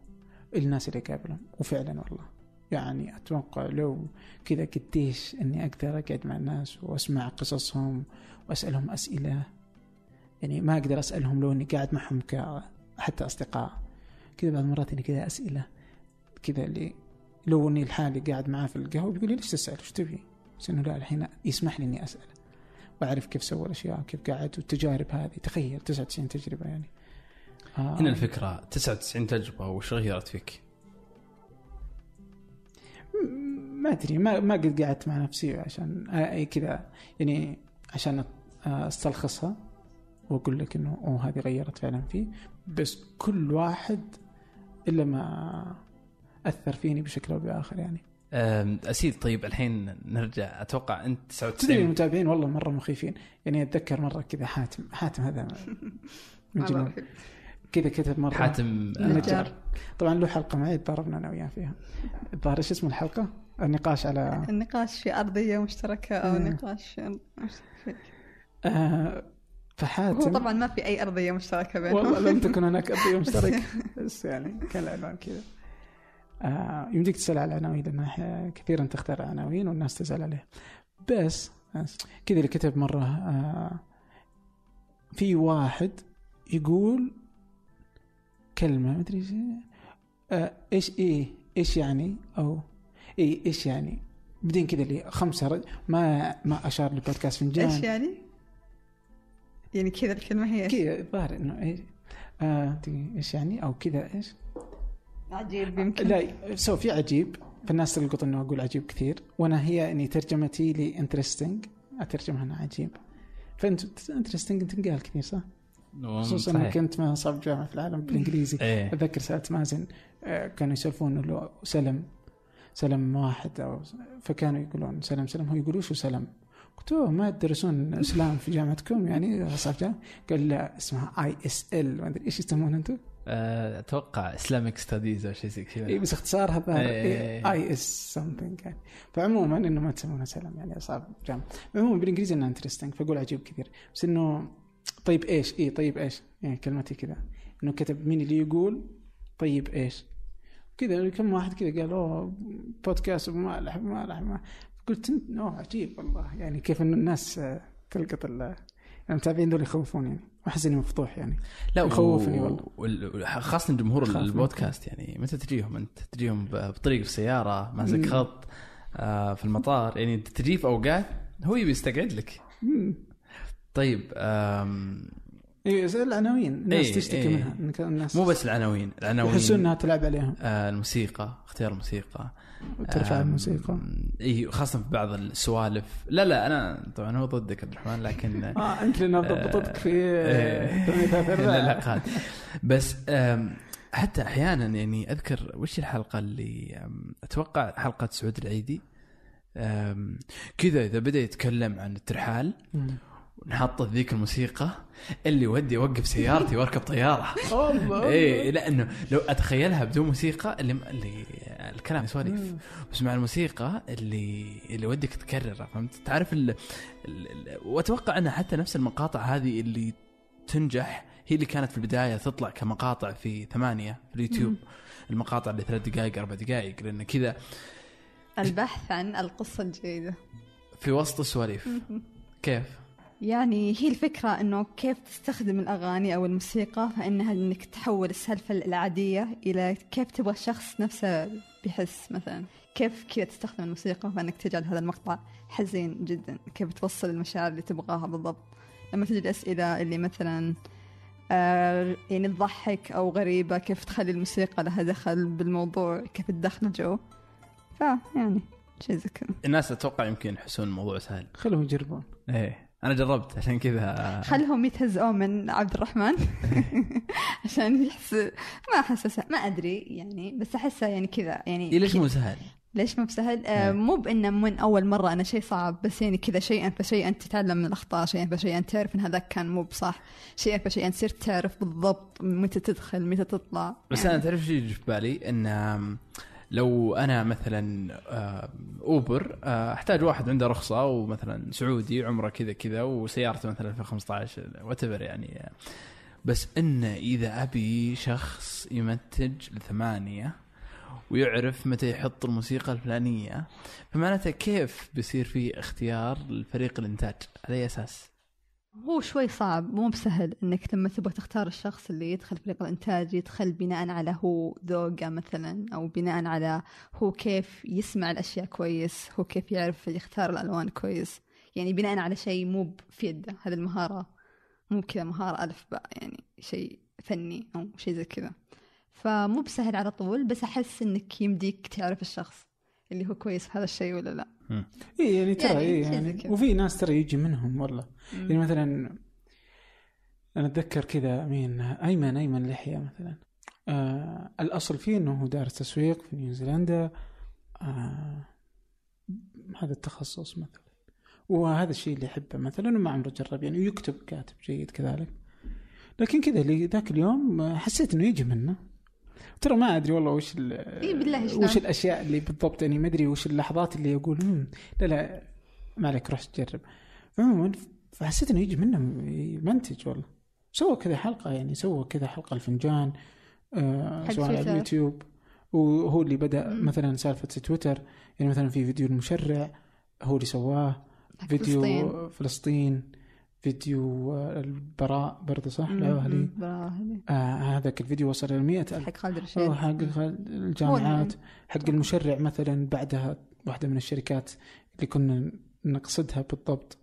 الناس اللي قابلهم وفعلا والله. يعني أتوقع لو كذا قديش إني أقدر أقعد مع الناس وأسمع قصصهم وأسألهم أسئلة. يعني ما أقدر أسألهم لو إني قاعد معهم حتى أصدقاء. كذا بعض المرات إني كذا أسئلة كذا اللي لو اني لحالي قاعد معاه في القهوة بيقول لي ليش تسأل؟ إيش تبي؟ بس انه لا الحين يسمح لي إني أسأل. واعرف كيف سوى الأشياء كيف قاعد والتجارب هذه. تخيل 99 تجربة يعني. آه. هنا الفكرة 99 تجربة وش غيرت فيك؟ ما أدري ما ما قد قعدت مع نفسي عشان أي كذا يعني عشان أستلخصها وأقول لك إنه أوه هذه غيرت فعلا فيه. بس كل واحد إلا ما أثر فيني بشكل أو بآخر يعني. أسيد طيب الحين نرجع. أتوقع أنت 99 تدري المتابعين والله مرة مخيفين. يعني أتذكر مرة كذا حاتم حاتم هذا من جنون كذا كتب مرة. حاتم النجار طبعا له حلقة معي تضاربنا أنا وياه فيها. الظاهر إيش اسم الحلقة؟ النقاش على النقاش في أرضية مشتركة أو مم. نقاش آه فحاتم هو طبعا ما في أي أرضية مشتركة بينهم. والله لم تكن هناك أرضية مشتركة. بس يعني كان العنوان كذا. آه يمديك تسأل على العناوين لأن كثيرا تختار عناوين والناس تسال عليها بس, كذا اللي كتب مرة آه في واحد يقول كلمة ما أدري آه إيش إيه إيش يعني أو إيه إيش يعني بدين كذا اللي خمسة رج... ما ما أشار لبودكاست فنجان إيش يعني؟ يعني كذا الكلمة هي إيش؟ كذا الظاهر إنه إيش آه إيش يعني أو كذا إيش؟ عجيب يمكن لا سو في عجيب فالناس تلقط إنه أقول عجيب كثير وأنا هي اني ترجمتي لي انترستنج اترجمها أنا عجيب فأنت انترستنج تنقال كثير صح؟ خصوصا اني كنت من اصحاب جامعة في العالم بالإنجليزي إيه. أتذكر سالت مازن آه، كانوا يسولفون إنه سلم سلم واحد أو فكانوا يقولون سلم سلم هو يقول وش سلم؟ قلت له ما تدرسون إسلام في جامعتكم يعني اصحاب جامعة؟ قال لا اسمها اي اس ال ما أدري إيش يسمون أنتم؟ أتوقع اسلامك ستاديز أو شيء زي كذا. اي بس اختصارها IS something يعني. فعموما إنه ما تسمونها سلام يعني اصحاب جامعه عموما بالإنجليزي انها interesting فأقول عجيب كثير. بس إنه طيب إيش؟ اي طيب إيش؟ يعني كلمتي كذا. إنه كتب مين اللي يقول طيب إيش؟ كذا كم واحد كذا قال أوه بودكاست مالح مالح قلت أوه عجيب والله. يعني كيف إنه الناس تلقط المتابعين دول يخوفون يعني. أحس إني مفضوح يعني. لا يخوفني والله. خاصة جمهور البودكاست يعني متى تجيهم أنت؟ تجيهم بطريق في سياره ماسك خط آه في المطار. يعني تجي في أوقات هو يبي يستقعد لك. طيب أم... اي العناوين الناس إيه تشتكي إيه. منها. الناس مو بس العناوين العناوين يحسون إنها تلعب عليهم. آه الموسيقى اختيار الموسيقى. ترفع الموسيقى. إي خاصة في بعض السوالف. لا لا أنا طبعا هو ضدك عبد الرحمن لكن آه أنت اللي ضبطتك في العلاقات. بس حتى أحيانا يعني أذكر وش الحلقة اللي أتوقع حلقة سعود العيدي؟ كذا إذا بدأ يتكلم عن الترحال نحط ذيك الموسيقى اللي ودي أوقف سيارتي وأركب طيارة. إي لأنه لو أتخيلها بدون موسيقى اللي اللي الكلام سواليف. بس مع الموسيقى اللي اللي ودك تكررها فهمت؟ تعرف ال... ال... وأتوقع انها حتى نفس المقاطع هذه اللي تنجح هي اللي كانت في البداية تطلع كمقاطع في ثمانية في اليوتيوب. المقاطع اللي ثلاث دقائق أربع دقائق لأن كذا البحث عن القصة الجيدة في وسط السواليف. كيف؟ يعني هي الفكرة إنه كيف تستخدم الأغاني أو الموسيقى فإنها إنك تحول السالفة العادية إلى كيف تبغى الشخص نفسه بيحس مثلا كيف كذا تستخدم الموسيقى فانك تجعل هذا المقطع حزين جدا؟ كيف توصل المشاعر اللي تبغاها بالضبط؟ لما تجي الأسئلة اللي مثلا آه يعني تضحك أو غريبة كيف تخلي الموسيقى لها دخل بالموضوع؟ كيف تدخل الجو؟ فيعني شيء زي كذا. الناس أتوقع يمكن يحسون الموضوع سهل. خلهم يجربون. إيه. أنا جربت عشان كذا خلهم يتهزئون من عبد الرحمن عشان يحس ما احسه ما أدري يعني بس أحسه يعني كذا يعني إيه ليش مو سهل؟ ليش مو بسهل؟ آه إيه. مو بإنه من أول مرة أنا شيء صعب بس يعني كذا شيئا فشيئا تتعلم من الأخطاء شيئا فشيئا تعرف إن هذاك كان مو بصح شيئا فشيئا تصير تعرف بالضبط متى تدخل متى تطلع بس أنا تعرف يجي في بالي إن آم، لو أنا مثلا آم، أوبر آه، أحتاج واحد عنده رخصة ومثلا سعودي عمره كذا كذا وسيارته مثلا 2015 وات يعني بس ان إذا أبي شخص يمنتج لثمانية ويعرف متى يحط الموسيقى الفلانية فمعناته كيف بيصير في اختيار لفريق الإنتاج على أي أساس؟ هو شوي صعب مو بسهل إنك لما تبغى تختار الشخص اللي يدخل فريق الإنتاج يدخل بناء على هو ذوقه مثلا أو بناء على هو كيف يسمع الأشياء كويس هو كيف يعرف يختار الألوان كويس. يعني بناء على شيء مو في يده هذه المهارة مو كذا مهارة ألف باء يعني شيء فني أو شيء زي كذا. فمو بسهل على طول بس أحس إنك يمديك تعرف الشخص اللي هو كويس في هذا الشيء ولا لا. اي يعني ترى يعني زي يعني. وفي ناس ترى يجي منهم والله. يعني مثلا أنا أتذكر كذا مين أيمن أيمن لحية مثلا. آه الأصل فيه إنه هو دارس تسويق في نيوزيلندا. آه هذا التخصص مثلا. وهذا الشيء اللي يحبه مثلا وما عمره جرب يعني ويكتب كاتب جيد كذلك. لكن كذا ذاك اليوم حسيت إنه يجي منه. ترى ما أدري والله وش ال- إيه بالله شلون؟ وش الأشياء اللي بالضبط يعني ما أدري وش اللحظات اللي أقول "مم، لا لا ما عليك روح تجرب عموما فحسيت إنه يجي منه يمنتج والله سوى كذا حلقة يعني سوى كذا حلقة الفنجان آه سواء على. اليوتيوب وهو اللي بدأ. مثلا سالفة تويتر يعني مثلا في فيديو المشرع هو اللي سواه فيديو فلسطين. فلسطين فيديو آه، البراء برضه صح؟ براهلي. آه هذاك الفيديو وصل إلى 100 ألف. حق خالد رشيد. حق الجامعات. حق المشرع مثلا بعدها واحدة من الشركات اللي كنا نقصدها بالضبط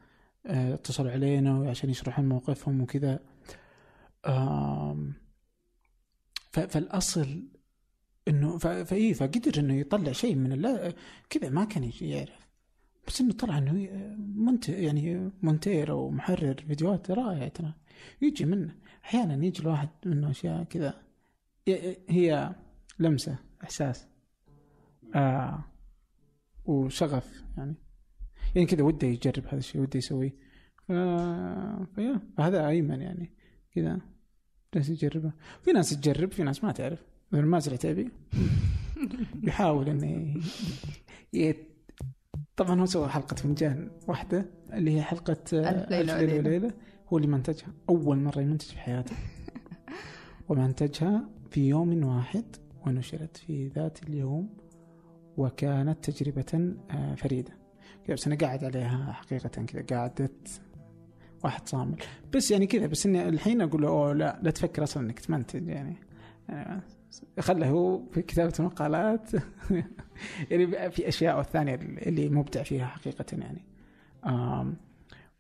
آه، اتصلوا علينا عشان يشرحون موقفهم وكذا. ف- فالأصل إنه فاي فقدر إنه يطلع شيء من كذا ما كان يعرف. بس إنه طلع إنه منت يعني مونتير أو محرر فيديوهات رائع ترى. يجي منه. أحيانا يجي الواحد منه أشياء كذا. هي لمسة إحساس. آه. وشغف يعني. يعني كذا وده يجرب هذا الشيء وده يسويه. ف... فيا. فهذا أيمن يعني. كذا. جالس يجربه. في ناس تجرب في ناس ما تعرف. مثل مازن العتيبي يحاول إنه. طبعا هو سوى حلقة فنجان واحدة اللي هي حلقة آه، ألف ليلة ألف ليلة وليلة. وليلة هو اللي منتجها. أول مرة يمنتج في حياته. ومنتجها في يوم واحد ونشرت في ذات اليوم وكانت تجربة آه، فريدة. بس أنا قاعد عليها حقيقة كذا؟ قعدت واحد صامل. بس يعني كذا بس إني الحين أقول له أوه لا لا تفكر أصلا إنك تمنتج يعني. يعني خله هو في كتابة المقالات. يعني في أشياء الثانية اللي مبدع فيها حقيقة يعني.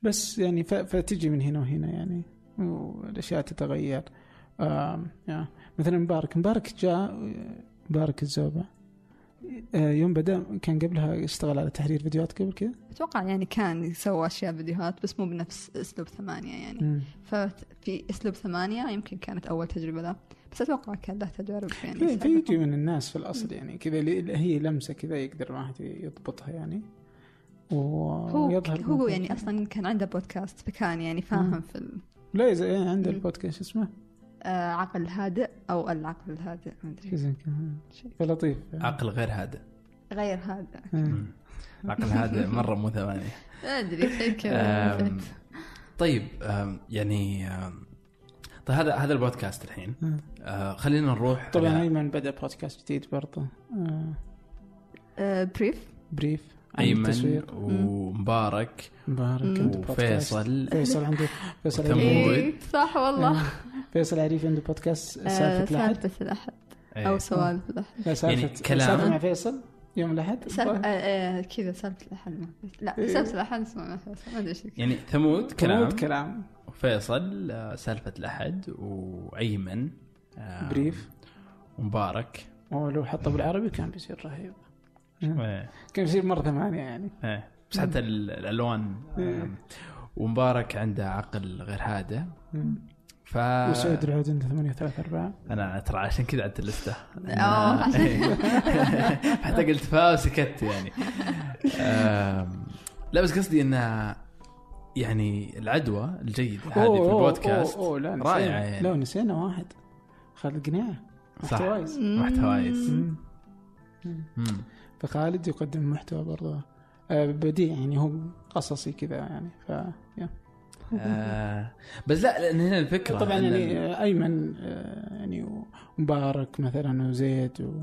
بس يعني فتجي من هنا وهنا يعني والأشياء تتغير. يا. مثلا مبارك. مبارك جاء مبارك الزوبة. آه، يوم بدأ كان قبلها يشتغل على تحرير فيديوهات قبل كذا؟ أتوقع يعني كان يسوي أشياء فيديوهات بس مو بنفس أسلوب ثمانية يعني. ففي أسلوب ثمانية يمكن كانت أول تجربة له. بس أتوقع كان له تجارب يعني سابقة. من الناس في الأصل يعني كذا هي لمسة كذا يقدر الواحد يضبطها يعني. هو ويظهر هو موقف. يعني أصلا كان عنده بودكاست فكان يعني فاهم في ال- لا يعني عنده. البودكاست اسمه؟ آه، عقل هادئ أو العقل الهادئ ما أدري. زي كذا. شيء. فلطيف. عقل غير هادئ. غير مم. عقل هادئ مرة مو ثمانيه ما أدري شيء كذا أم، طيب يعني طيب هذا هذا البودكاست الحين. آه. خلينا نروح طبعا على ايمن بدأ بودكاست جديد برضه آه آه، بريف. بريف. عن أيمن. ومبارك مبارك. مم. عنده بودكاست. وفيصل. فيصل عنده فيصل. عريف إيه صح والله. آه، فيصل عريف عنده بودكاست سالفة الأحد سالفة الأحد. إيه. أو سوالف سالفة يعني كلام. مع فيصل. يوم الأحد؟ سالفة آه، آه، كذا سالفة الأحد. ما لا إيه. سالفة الأحد اسمها فيصل ما إيش يعني ثمود كلام كلام كلام وفيصل آه، سالفة الأحد وأيمن آه، بريف. ومبارك. ولو حطه بالعربي كان بيصير رهيب. إيه. كان بيصير مرة ثمانية يعني. إيه. بس حتى ال- الألوان إيه. ومبارك عنده عقل غير هادئ. ف وسعود العود عنده ثمانية ثلاثة أربعة. أنا ترى عشان كذا عدت اللسته إيه. حتى قلت فا وسكت يعني لا بس قصدي انها يعني العدوى الجيده هذه في البودكاست أوه، أوه، لا. رائعة يعني. لا نسينا واحد. خالد قناع. صح. محتوايز محتوايز. فخالد يقدم محتوى برضه آه، بديع يعني هو قصصي كذا يعني. ف يا. آه، بس لا لأن هنا الفكرة طبعا يعني أيمن آه، يعني ومبارك مثلا وزيد و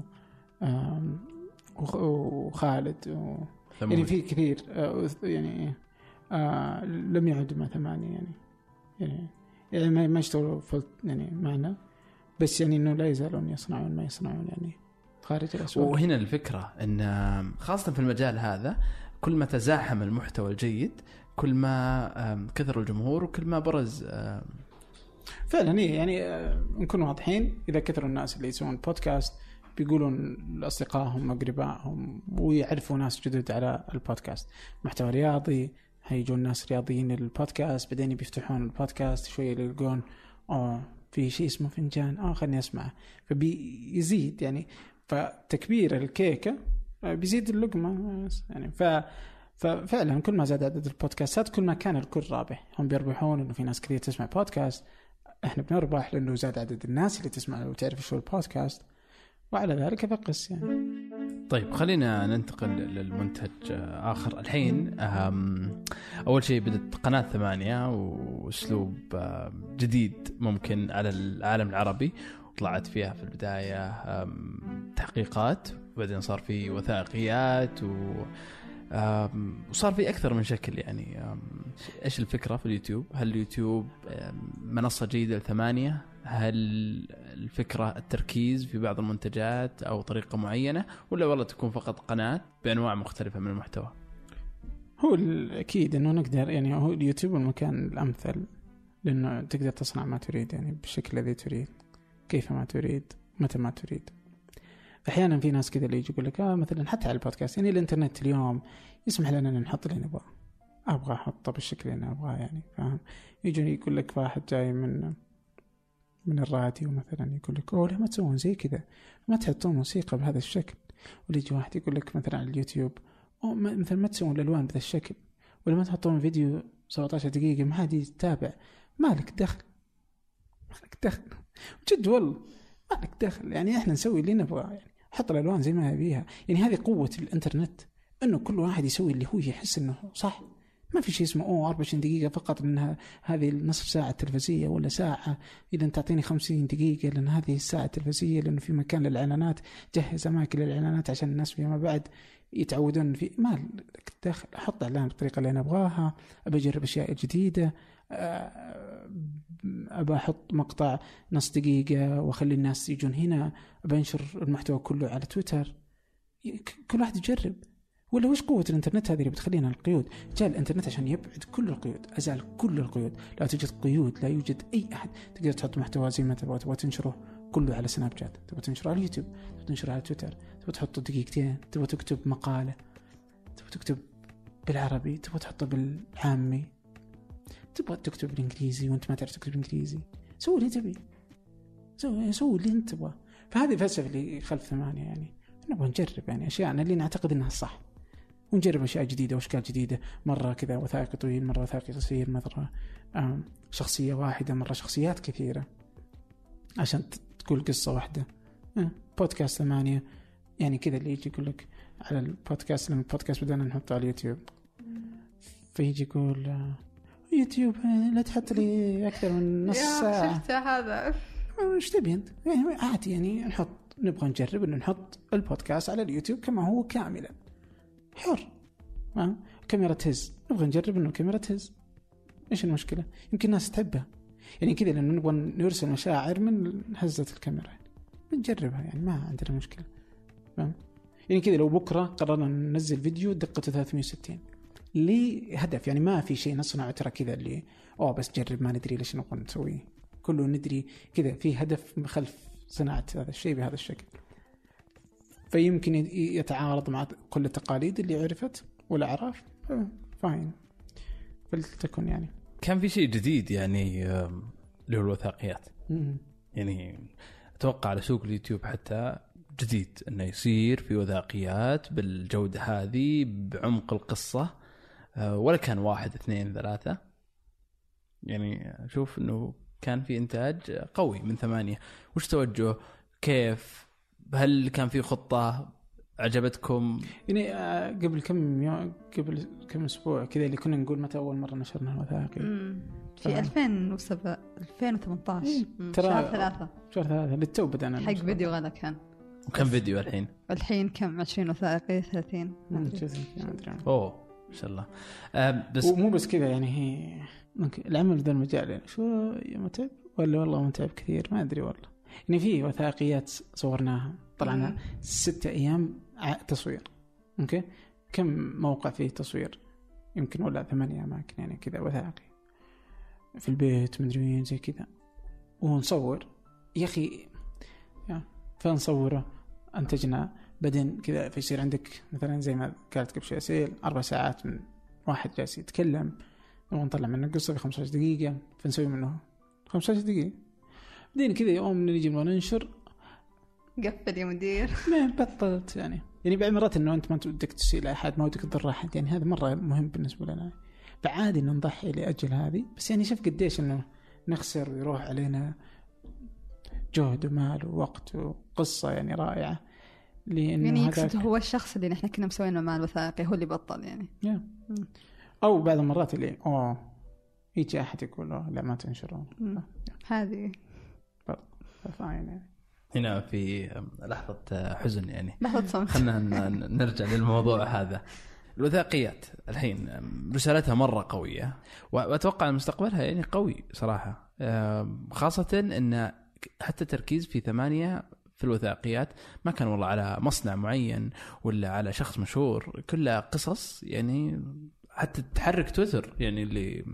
وخالد و. يعني في كثير آه، يعني آه، لم يعدوا مع ثمانية يعني يعني, يعني ما ما يشتغلوا يعني معنا بس يعني إنه لا يزالون يصنعون ما يصنعون يعني خارج الأسواق وهنا الفكرة إن خاصة في المجال هذا كل ما تزاحم المحتوى الجيد كل ما كثر الجمهور وكل ما برز فعلا يعني آه، نكون واضحين إذا كثروا الناس اللي يسوون بودكاست بيقولون لاصدقائهم أقربائهم ويعرفوا ناس جدد على البودكاست محتوى رياضي هيجون ناس رياضيين للبودكاست بعدين بيفتحون البودكاست شوية يلقون آه في شيء اسمه فنجان آه خليني أسمعه. فبيزيد يعني فتكبير الكيكة آه، بيزيد اللقمة بس يعني ف ففعلا كل ما زاد عدد البودكاستات كل ما كان الكل رابح. هم بيربحون إنه في ناس كثير تسمع بودكاست إحنا بنربح لأنه زاد عدد الناس اللي تسمع وتعرف شو البودكاست. وعلى ذلك فقس يعني. طيب خلينا ننتقل للمنتج آه، آخر. الحين أول شيء بدت قناة ثمانية وأسلوب جديد ممكن على العالم العربي. طلعت فيها في البداية تحقيقات وبعدين صار في وثائقيات و وصار في أكثر من شكل يعني إيش الفكرة في اليوتيوب؟ هل اليوتيوب منصة جيده لثمانيه؟ هل الفكرة التركيز في بعض المنتجات أو طريقة معينة ولا والله تكون فقط قناة بأنواع مختلفة من المحتوى؟ هو الاكيد إنه نقدر يعني هو اليوتيوب المكان الأمثل لأنه تقدر تصنع ما تريد يعني بالشكل الذي تريد كيفما تريد متى ما تريد أحيانا في ناس كذا اللي يجي يقول لك آه مثلا حتى على البودكاست يعني الإنترنت اليوم يسمح لنا إن نحط اللي نبغاه. أبغى أحطه بالشكل اللي أنا أبغاه يعني فاهم؟ يجي يقول لك واحد جاي من من الراديو مثلا يقول لك أوه ما تسوون زي كذا؟ ما تحطون موسيقى بهذا الشكل. ولا يجي واحد يقول لك مثلا على اليوتيوب ما- مثلا ما تسوون الألوان بهذا الشكل ولا ما تحطون فيديو 17 دقيقة ما حد يتابع. ما لك دخل ما لك دخل. جد والله ما لك دخل. يعني إحنا نسوي اللي نبغاه يعني. حط الألوان زي ما يبيها. يعني هذه قوة الإنترنت إنه كل واحد يسوي اللي هو يحس إنه صح. ما في شيء اسمه أوه 24 دقيقة فقط لانها هذه النصف ساعة تلفزية ولا ساعة. إذا تعطيني 50 دقيقة لأن هذه الساعة التلفزية لأنه في مكان للإعلانات. جهز أماكن للإعلانات عشان الناس فيما بعد يتعودون في ما دخل. أحط إعلان بالطريقة اللي أنا أبغاها. ابى أجرب أشياء جديدة. آه، أبى أحط مقطع نص دقيقة وأخلي الناس يجون هنا أبى أنشر المحتوى كله على تويتر. كل واحد يجرب. ولا وش قوة الإنترنت هذه اللي بتخلينا القيود؟ جاء الإنترنت عشان يبعد كل القيود، أزال كل القيود، لا توجد قيود، لا يوجد أي أحد. تقدر تحط محتوى زي ما تبغى، تبغى تنشره كله على سناب شات، تبغى تنشره على اليوتيوب، تبغى تنشره على تويتر، تبغى تحطه دقيقتين، تبغى تكتب مقالة، تبغى تكتب بالعربي، تبغى تحطه بالعامي، تبغى تكتب بالإنجليزي وأنت ما تعرف تكتب انجليزي، سوي اللي تبي. سوي سوي اللي أنت تبغاه، فهذه الفلسفة اللي خلف ثمانية يعني، نبغى نجرب يعني أشياء اللي نعتقد إنها صح. ونجرب أشياء جديدة وأشكال جديدة. مرة كذا وثائقي طويل مرة وثائقي قصير مرة شخصية واحدة مرة شخصيات كثيرة. عشان تقول قصة واحدة. آه، بودكاست ثمانية. يعني كذا اللي يجي يقول لك على البودكاست لما البودكاست بدأنا نحطه على اليوتيوب. فيجي يقول آه، يوتيوب لا تحط لي أكثر من نص ساعة. شفته هذا. إيش تبي أنت؟ يعني عادي يعني نحط نبغى نجرب إنه نحط البودكاست على اليوتيوب كما هو كاملا. حر. ما كاميرا تهز. نبغى نجرب إنه الكاميرا تهز. إيش المشكلة؟ يمكن الناس تحبها يعني كذا لأنه نبغى نرسل مشاعر من هزة الكاميرا. بنجربها يعني ما عندنا مشكلة. فاهم؟ يعني كذا لو بكرة قررنا ننزل فيديو دقته 360 ليه هدف يعني ما في شيء نصنعه ترى كذا اللي أوه بس جرب ما ندري ليش نبغى نسويه كله ندري كذا. في هدف خلف صناعة هذا الشيء بهذا الشكل. فيمكن يتعارض مع كل التقاليد اللي عرفت والاعراف فاين فلتكن يعني. كان في شيء جديد يعني اللي هو الوثائقيات. يعني أتوقع على سوق اليوتيوب حتى جديد إنه يصير في وثائقيات بالجودة هذه بعمق القصة. ولا كان واحد اثنين ثلاثة. يعني أشوف إنه كان في إنتاج قوي من ثمانية. وش توجه كيف؟ هل كان في خطة؟ عجبتكم يعني آه، قبل كم يوم قبل كم أسبوع كذا اللي كنا نقول متى أول مرة نشرنا الوثائقي. في تمام. 2007 2018 إيه،. ترى- شهر ثلاثة. شهر ثلاثة للتو بدأنا حق. فيديو غلا كان. وكم فيديو الحين؟ الحين كم؟ 20 وثائقي 30 ما أدري. أوه. ما شاء الله. بس ومو بس كذا يعني هي ممكن العمل ذا المجال يعني شو متعب ولا والله متعب كثير ما أدري والله. يعني في وثائقيات صورناها طلعنا. ستة أيام تصوير okay؟ كم موقع فيه تصوير؟ يمكن ولا ثمانية اماكن يعني كذا وثائقي. في البيت مدري وين زي كذا. ونصور. يا أخي فنصوره انتجنا بعدين كذا فيصير عندك مثلا زي ما قالت قبل شوي سيل أربع ساعات من واحد جالس يتكلم نبغى نطلع منه قصة في 15 دقيقة فنسوي منه 15 دقيقة. بعدين كذا يوم نجي نبغى ننشر. قفل يا مدير. ما بطلت يعني. يعني بعض مرات إنه أنت ما ودك تسيء لاحد ما ودك تضر أحد. يعني هذا مرة مهم بالنسبة لنا. فعادي إنه نضحي لاجل هذه. بس يعني شوف قديش إنه نخسر ويروح علينا جهد ومال ووقت وقصة يعني رائعة. لأنه يعني يقصد هو الشخص اللي نحن كنا مسوينه مع الوثائقي هو اللي بطل يعني. مم. أو بعض المرات اللي اوه يجي أحد يقول لا ما تنشرون. هذه. فاين يعني هنا في لحظة حزن يعني. لحظة صمت. خلينا نرجع للموضوع هذا. الوثائقيات الحين رسالتها مرة قوية و- وأتوقع إن مستقبلها يعني قوي صراحة. أم، خاصة إن حتى التركيز في ثمانية في الوثائقيات ما كان والله على مصنع معين ولا على شخص مشهور كلها قصص يعني حتى تحرك تويتر يعني اللي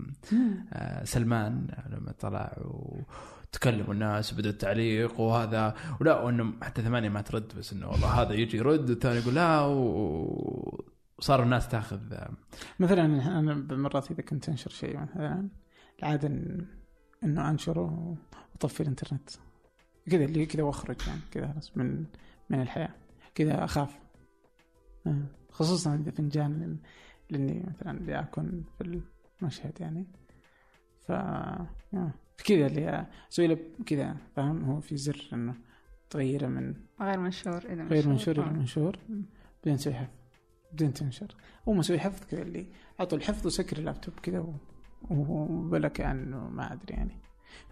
آه، سلمان لما طلع وتكلموا الناس وبدا التعليق وهذا ولا وانه حتى ثمانية ما ترد بس إنه والله هذا يجي يرد والثاني يقول لا و- وصاروا الناس تاخذ مثلا أنا مرات إذا كنت أنشر شيء مثلا العاده إنه أنشره وأطفي الإنترنت. كذا اللي كذا واخرج يعني كذا خلاص من من الحياة كذا أخاف آه. خصوصا إذا فنجان لأني مثلا اللي أكون في المشهد يعني ف آه. كذا اللي أسوي له كذا فاهم هو في زر إنه تغيره من غير منشور إلى غير منشور إلى آه. منشور. بعدين تسوي حفظ بعدين تنشر أو مسوي حفظ كذا اللي اعطوا الحفظ وسكر اللابتوب كذا و- وبلا كأنه ما أدري يعني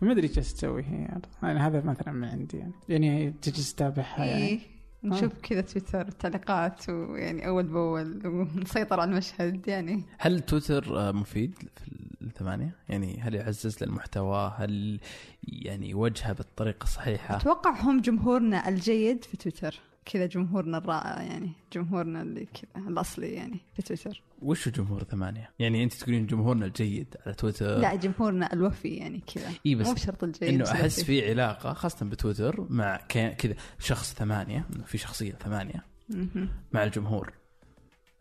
فما أدري إيش تسوي هي يعني هذا مثلا من عندي يعني يعني تجلس تتابعها يعني إيه. نشوف كذا تويتر تعليقات ويعني أول بأول ونسيطر على المشهد يعني هل تويتر آه، مفيد في الثمانية؟ يعني هل يعزز للمحتوى؟ هل يعني يوجهه بالطريقة الصحيحة؟ أتوقع هم جمهورنا الجيد في تويتر كذا جمهورنا الرائع يعني جمهورنا اللي كذا الأصلي يعني في تويتر وش جمهور ثمانية؟ يعني أنت تقولين جمهورنا الجيد على تويتر لا جمهورنا الوفي يعني كذا إيه بس مو بشرط الجيد إنه أحس. في علاقة خاصة بتويتر مع كذا شخص ثمانية إنه في شخصية ثمانية مهم. مع الجمهور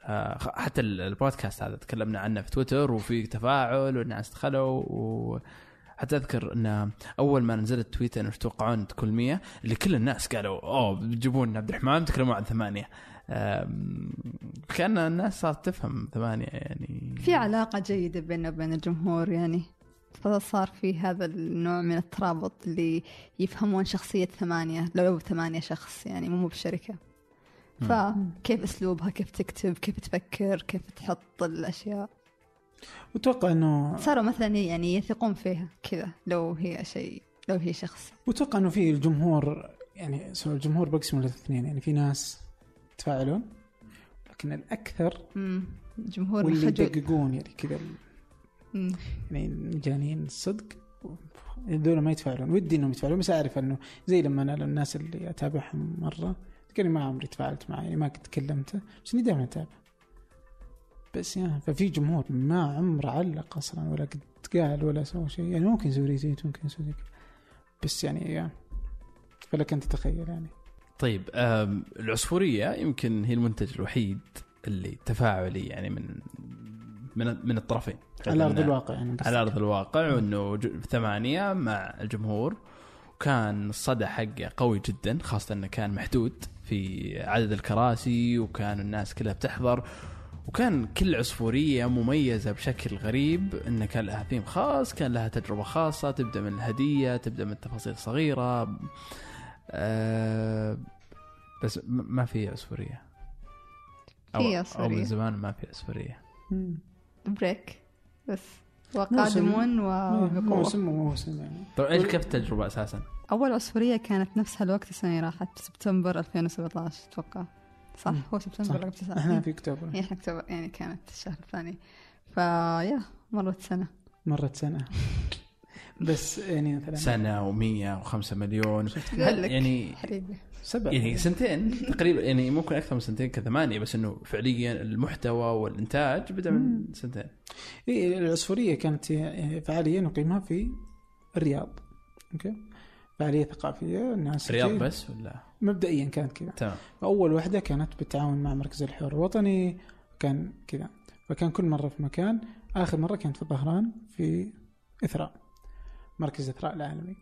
آه، حتى ال- البودكاست هذا تكلمنا عنه في تويتر وفي تفاعل والناس دخلوا و حتى أذكر إن أول ما نزلت تويتر انه إيش تتوقعون تكون 100 اللي كل الناس قالوا أوه بتجيبون عبد الرحمن تكلموا عن ثمانية. كأن الناس صارت تفهم ثمانية يعني. في علاقة جيدة بيننا وبين الجمهور يعني. فصار في هذا النوع من الترابط اللي يفهمون شخصية ثمانية لو ثمانية شخص يعني مو بشركة. فكيف أسلوبها كيف تكتب كيف تفكر كيف تحط الأشياء. واتوقع إنه صاروا مثلا يعني يثقون فيها كذا لو هي شيء لو هي شخص. واتوقع إنه في الجمهور يعني سواء الجمهور بقسم الاثنين يعني في ناس يتفاعلون لكن الأكثر مم. جمهور واللي يدققون يعني كذا. يعني مجانين الصدق هذول ما يتفاعلون. ودي إنهم يتفاعلون بس أعرف إنه زي لما أنا الناس اللي أتابعهم مرة تلقاني ما عمري تفاعلت معي يعني ما قد كلمته بس إني دائما أتابع. بس يعني ففي جمهور ما عمره علق أصلا ولا قد قال ولا سوى شيء. يعني ممكن يسوي ريتويت ممكن يسوي كذا. بس يعني, يعني فلك أن تتخيل يعني. طيب العصفورية يمكن هي المنتج الوحيد اللي تفاعلي يعني من من من الطرفين. على أرض الواقع يعني على أرض الواقع وإنه ثمانية مع الجمهور. وكان الصدى حقه قوي جدا خاصة إنه كان محدود في عدد الكراسي وكان الناس كلها بتحضر. وكان كل عصفورية مميزة بشكل غريب انه كان لها ثيم خاص كان لها تجربة خاصة تبدأ من الهدية تبدأ من تفاصيل صغيره أه بس ما في عصفورية. في أو أو عصفورية. من زمان ما في عصفورية. مم. بريك. بس. وقادمون وبقوة موسم وموسم يعني. طيب إيش كيف التجربة أساسا؟ أول عصفورية كانت نفس هالوقت السنة اللي راحت سبتمبر 2017 أتوقع. صح مم. هو سبتمبر. ولا تسعة؟ إحنا في أكتوبر. يعني إحنا أكتوبر. يعني كانت الشهر الثاني. فيا مرت سنة. مرت سنة. بس يعني مثلا سنة و100 و5 مليون. يعني سبع يعني سنتين تقريبا يعني ممكن أكثر من سنتين كثمانية بس إنه فعليا المحتوى والإنتاج بدأ من سنتين. إيه العصفورية كانت فعاليه نقيمها في الرياض. أوكي؟ فعاليه ثقافيه الناس رياض تجي- بس ولا؟ مبدئيا كانت كذا. تمام. أول واحدة كانت بالتعاون مع مركز الحوار الوطني كان كذا. فكان كل مرة في مكان آخر مرة كانت في الظهران في إثراء مركز إثراء العالمي.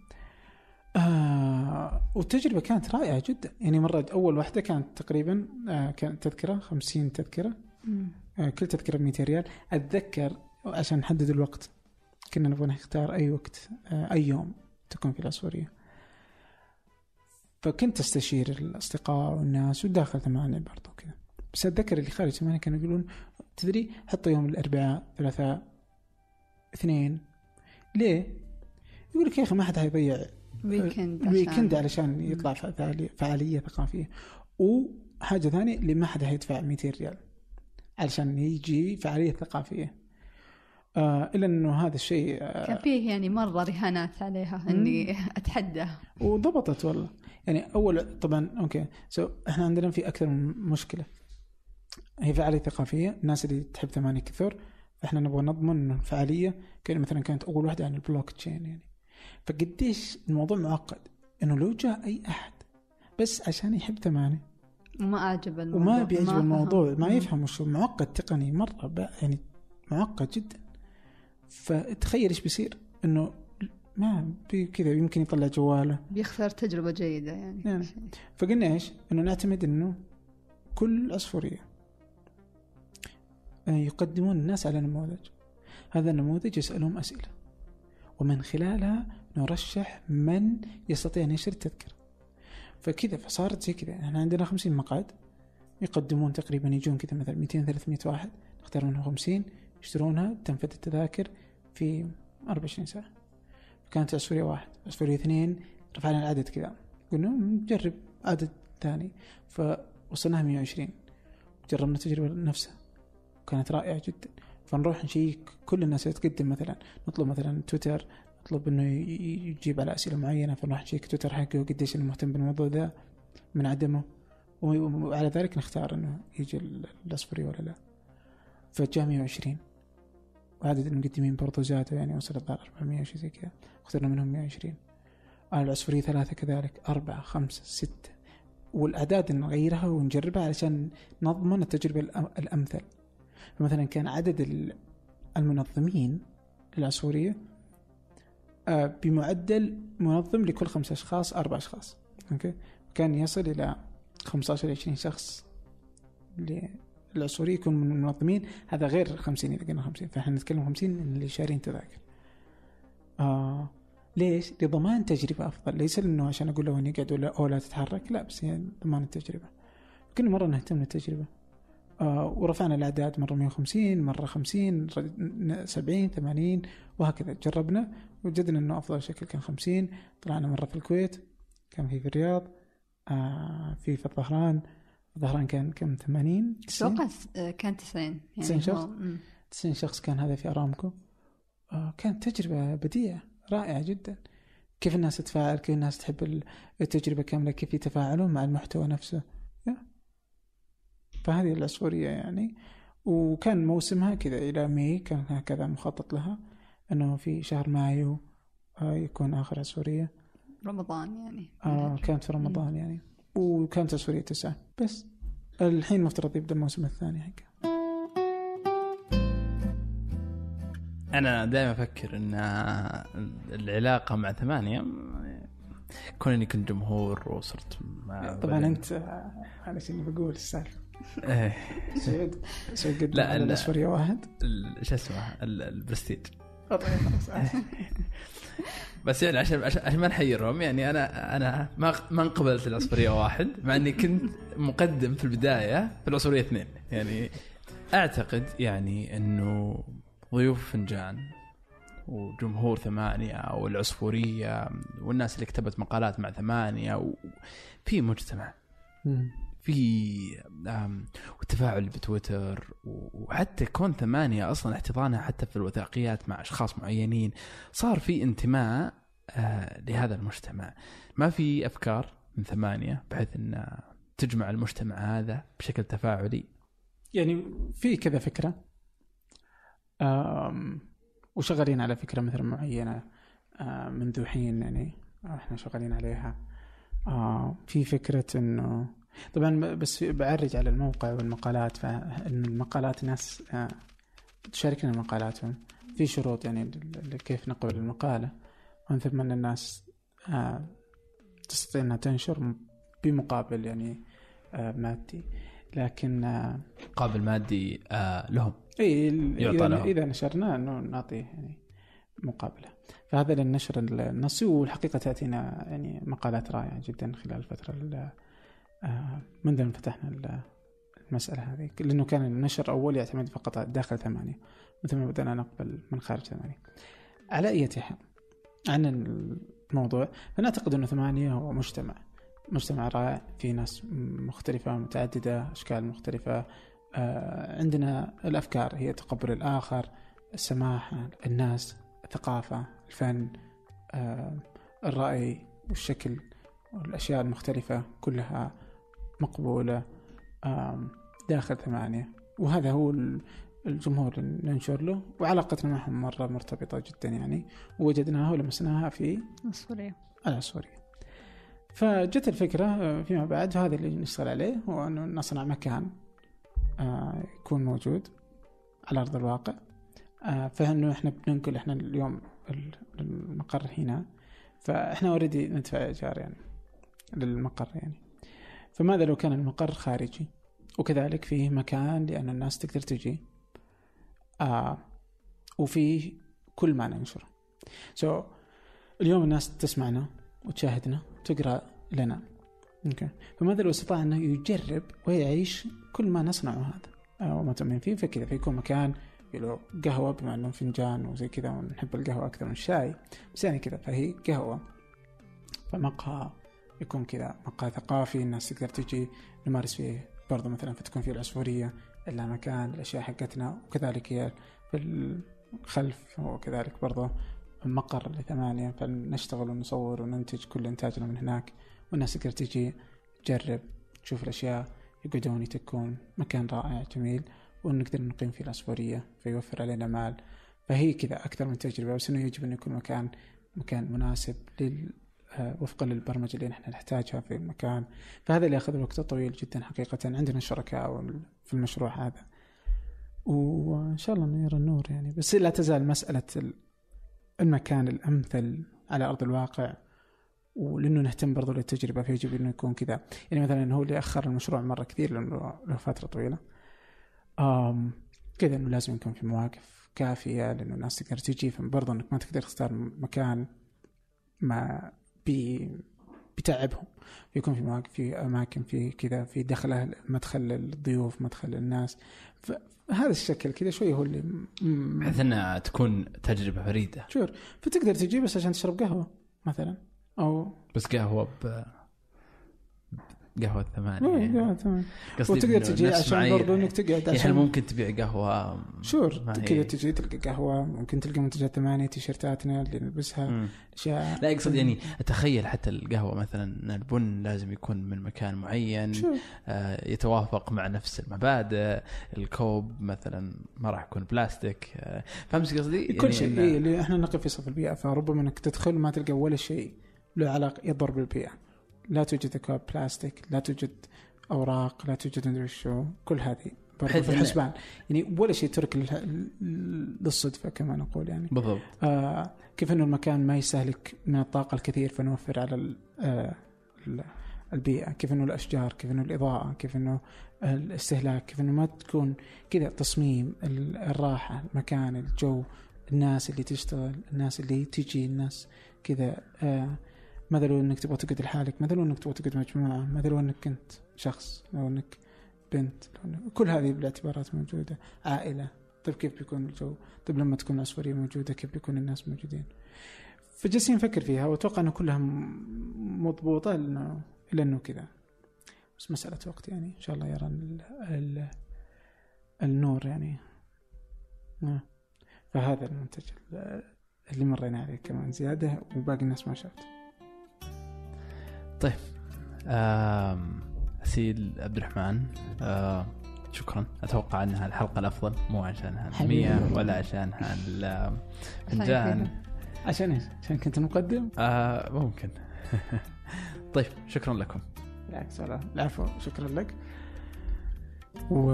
آه والتجربة كانت رائعة جدا. يعني مرة أول واحدة كانت تقريبا آه كانت تذكرة 50 تذكرة. آه كل تذكرة ب 200 ريال. أتذكر عشان نحدد الوقت كنا نبغى نختار أي وقت آه أي يوم تكون في العصفورية. فكنت أستشير الأصدقاء والناس وداخل ثمانية برضو كذا. بس أتذكر اللي خارج ثمانية كانوا يقولون تدري حطوا يوم الأربعاء ثلاثاء اثنين. ليه؟ يقول لك يا أخي ما حد حيضيع weekend ال weekend علشان يطلع فعالية ثقافية وحاجة ثانية اللي ما حد حيدفع 200 ريال علشان يجي فعالية ثقافية. آه إلا أنه هذا الشيء آه كان فيه يعني مرة رهانات عليها إني أتحدى. وضبطت والله. يعني أول طبعا okay. so إحنا عندنا في أكثر من مشكلة. هي فعالية ثقافية. الناس اللي تحب ثمانية كثر فإحنا نبغى نضمن أنه الفعالية كان مثلا كانت أول واحدة عن البلوك تشين يعني. فقديش الموضوع معقد؟ إنه لو جاء أي أحد بس عشان يحب ثمانية. وما أعجب الموضوع. وما بيعجب. الموضوع. ما. يفهم وش معقد تقني مرة يعني معقد جدا. فتخيل إيش بيصير؟ إنه ما بي- كذا يمكن يطلع جواله. بيخسر تجربة جيدة يعني. نعم. فقلنا إيش؟ إنه نعتمد إنه كل عصفورية آه، يقدمون الناس على نموذج. هذا النموذج يسألهم أسئلة ومن خلالها نرشح من يستطيع أن يشتري التذكرة. فكذا فصارت زي كذا. إحنا عندنا 50 مقعد يقدمون تقريبا يجون كذا مثلا 200 300 واحد نختار منهم 50 يشترونها تنفذ التذاكر في 24 ساعة. كانت عصفورية واحد عصفورية اثنين رفعنا العدد كذا. قلنا نجرب عدد ثاني. فوصلناها 120 جربنا التجربة نفسها. وكانت رائعة جدا. فنروح نشيك كل الناس اللي تقدم مثلا. نطلب مثلا تويتر. نطلب إنه يجيب على أسئلة معينة. فنروح نشيك تويتر حقه قديش انه مهتم بالموضوع ذا. من عدمه. وعلى ذلك نختار إنه يجي ال- العصفوري ولا لا. فجاء 120 وعدد المقدمين برضو زادوا يعني وصل الظاهر 400 شيء زي كذا. اخترنا منهم 120 آه العصفورية ثلاثة كذلك. أربعة خمسة ستة. والأعداد نغيرها ونجربها علشان نضمن التجربة الأ- الأمثل. فمثلا كان عدد ال- المنظمين للعصفورية آه، بمعدل منظم لكل خمسة أشخاص أربع أشخاص. أوكي؟ كان يصل إلى 15 20 شخص للعصفورية يكون من المنظمين. هذا غير 50 إذا قلنا 50 فإحنا نتكلم 50 من اللي شارين تذاكر. آه ليش؟ لضمان تجربة أفضل. ليس لأنه عشان أقول له أن يقعد ولا أو لا تتحرك لا بس هي ضمان التجربة. كل مرة نهتم بالتجربة آه ورفعنا الأعداد مرة 150 مرة 50 ر- 70 80 وهكذا. جربنا وجدنا إنه أفضل شكل كان 50 طلعنا مرة في الكويت كان في في الرياض آه في في الظهران. الظهران كان كم؟ 80 90 أتوقع آه، كان 90 يعني 90 شخص؟ هو- مم. 90 شخص كان هذا في أرامكو. آه كانت تجربة بديعه رائعة جدا. كيف الناس تتفاعل كيف الناس تحب ال- التجربة كاملة كيف يتفاعلون مع المحتوى نفسه. فهذه العصفورية يعني. وكان موسمها كذا إلى ماي كان هكذا مخطط لها إنه في شهر مايو آه يكون آخر عصفورية. رمضان يعني آه كانت في رمضان يعني. وكانت عصفوريه تسعة. بس الحين مفترض يبدأ الموسم الثاني حقه. أنا دائما أفكر إن العلاقة مع ثمانية كون إني كنت جمهور وصرت مع طبعا أنت آه، معلش اني بقول السالفة. إيه. سعود سعود قد لا، لا لا. الاسوريه واحد. شو اسمه؟ ال- البرستيج. بس يعني عشان عشان ما نحيرهم يعني أنا أنا ما ما انقبلت العصفورية واحد مع إني كنت مقدم في البداية في العصفورية اثنين. يعني أعتقد يعني إنه ضيوف فنجان وجمهور ثمانية والعصفورية والناس اللي كتبت مقالات مع ثمانية وفي مجتمع. في آم، والتفاعل بتويتر وحتى كون ثمانية أصلا احتضانها حتى في الوثائقيات مع أشخاص معينين صار في انتماء آه، لهذا المجتمع. ما في أفكار من ثمانية بحيث أن تجمع المجتمع هذا بشكل تفاعلي؟ يعني في كذا فكرة. آم، وشغالين على فكرة مثلا معينة آه، منذ حين يعني إحنا شغالين عليها. آه، في فكرة إنه طبعا بس بعرج على الموقع والمقالات فإن المقالات ناس آه، تشاركنا مقالاتهم في شروط يعني كيف نقبل المقالة. ومن ثم إن الناس آه، تستطيع إنها تنشر بمقابل يعني آه، مادي. لكن آه، قابل مادي لهم. إي يعطى لهم. إذا نشرنا إنه نعطيه يعني مقابلة. فهذا للنشر النصي والحقيقة تأتينا يعني مقالات رائعة جدا خلال الفترة آه، منذ ان فتحنا ال- المسألة هذه؟ لأنه كان النشر الأول يعتمد فقط على داخل ثمانية من ثم بدأنا نقبل من خارج ثمانية. على أي حال عن الموضوع فنعتقد أنه ثمانية هو مجتمع. مجتمع رائع في ناس مختلفة متعددة أشكال مختلفة. آه، عندنا الأفكار هي تقبل الآخر السماحه الناس الثقافة الفن آه، الرأي والشكل والأشياء المختلفة كلها. مقبولة آم، داخل ثمانية. وهذا هو ال- الجمهور اللي ننشر له. وعلاقتنا معهم مرة مرتبطة جدا يعني. ووجدناها ولمسناها في السورية العنصرية فجت الفكرة آه، فيما بعد هذا اللي نشتغل عليه هو أنه نصنع مكان آه، يكون موجود على أرض الواقع. آه، فإنه إحنا بننقل إحنا اليوم ال- المقر هنا. فإحنا اوريدي ندفع إيجار يعني للمقر يعني. فماذا لو كان المقر خارجي؟ وكذلك فيه مكان لأن الناس تقدر تجي. آه وفيه كل ما ننشره so, اليوم الناس تسمعنا وتشاهدنا تقرا لنا. أوكي فماذا لو استطاع أنه يجرب ويعيش كل ما نصنعه هذا؟ آه، وما تؤمن فيه فكذا. فيكون مكان له قهوة بما انه فنجان وزي كذا ونحب القهوة أكثر من الشاي. بس يعني كذا فهي قهوة. فمقهى. يكون كذا مقهى ثقافي الناس تقدر تجي نمارس فيه برضه مثلا فتكون فيه العصفورية الا مكان الأشياء حقتنا وكذلك هي في الخلف وكذلك برضه مقر لثمانية فنشتغل ونصور وننتج كل إنتاجنا من هناك والناس تقدر تجي تجرب تشوف الأشياء يقعدون يتكون مكان رائع جميل ونقدر نقيم فيه العصفورية فيوفر علينا مال. فهي كذا أكثر من تجربة بس إنه يجب أن يكون مكان مكان مناسب لل وفقا للبرمجة اللي نحن نحتاجها في المكان. فهذا اللي أخذ وقت طويل جدا حقيقة عندنا شركاء في المشروع هذا. وإن شاء الله نرى النور يعني. بس لا تزال ال- المكان الأمثل على أرض الواقع ولأنه نهتم برضو للتجربة فيجب أنه يكون كذا. يعني مثلا هو اللي أخر المشروع مرة كثير لأنه له فترة طويلة. آم كذا إنه لازم يكون في مواقف كافية لأنه الناس تقدر تجي فبرضه إنك ما تقدر تختار مكان ما بي بيتعبهم. بيكون في مواقف في أماكن في كذا في دخله مدخل الضيوف مدخل الناس فهذا الشكل كذا شوي هو اللي بحيث إنها تكون تجربة فريدة. شور فتقدر تجي بس عشان تشرب قهوة مثلا. أو بس قهوة ب قهوة إيه، ثمانية قهوة تمام قصدي وتقدر إنه تجي عشان. برضو إنك تقعد يعني عشان ممكن تبيع قهوة؟ شور. كذا تجي تلقى قهوة. ممكن تلقى منتجات ثمانية تيشيرتاتنا اللي نلبسها. أشياء لا اقصد يعني أتخيل حتى القهوة مثلا البن لازم يكون من مكان معين. شور. آه، يتوافق مع نفس المبادئ. الكوب مثلا ما راح يكون بلاستيك. آه، فهمت قصدي؟ كل شيء. إن- إيه اللي إحنا نقف في صف البيئة فربما إنك تدخل ما تلقى ولا شيء له علاقة يضر بالبيئة. لا توجد اكواب بلاستيك لا توجد أوراق لا توجد مدري شو كل هذه بحيث في الحسبان. يعني ولا شيء ترك لل- للصدفه كما نقول يعني. بالضبط. آه كيف إنه المكان ما يستهلك من الطاقة الكثير فنوفر على آه ال- البيئة. كيف إنه الأشجار كيف إنه الإضاءة كيف إنه الاستهلاك كيف إنه ما تكون كذا تصميم ال- الراحة المكان الجو الناس اللي تشتغل الناس اللي تجي الناس كذا. آه ماذا لو إنك تبغى تقعد لحالك ماذا لو إنك تبغى تقعد مجموعة ماذا لو إنك أنت شخص لو إنك بنت. لو إنك- كل هذه بالاعتبارات موجودة عائلة. طيب كيف بيكون الجو؟ طيب لما تكون العصفورية موجودة كيف بيكون الناس موجودين؟ فجالسين نفكر فيها وأتوقع انه كلها مضبوطة لأنه الا إنه كذا. بس مسألة وقت يعني إن شاء الله يرى ال ال النور يعني. آه. فهذا المنتج ال- اللي مرينا عليه كمان زيادة وباقي الناس ما شافت آم، أسيل عبد الرحمن آه، شكرا. أتوقع أنها الحلقة الأفضل مو عشانها. المية ولا عشانها الفنجان عشان إيش؟ عشان كنت مقدم؟ آه ممكن. طيب شكرا لكم. بالعكس ولا العفو شكرا لك. و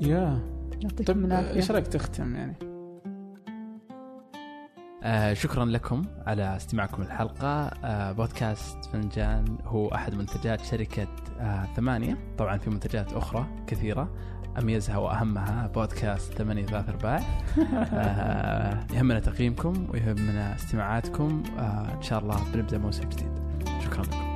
يا. يعطيكم طيب العافية. إيش رأيك تختم يعني؟ آه شكرا لكم على استماعكم الحلقة آه بودكاست فنجان هو أحد منتجات شركة آه ثمانية. طبعا في منتجات أخرى كثيرة. أميزها وأهمها بودكاست ثمانية ثلاث أرباع. آه يهمنا تقييمكم ويهمنا استماعاتكم. آه إن شاء الله بنبدأ موسم جديد شكرا لكم.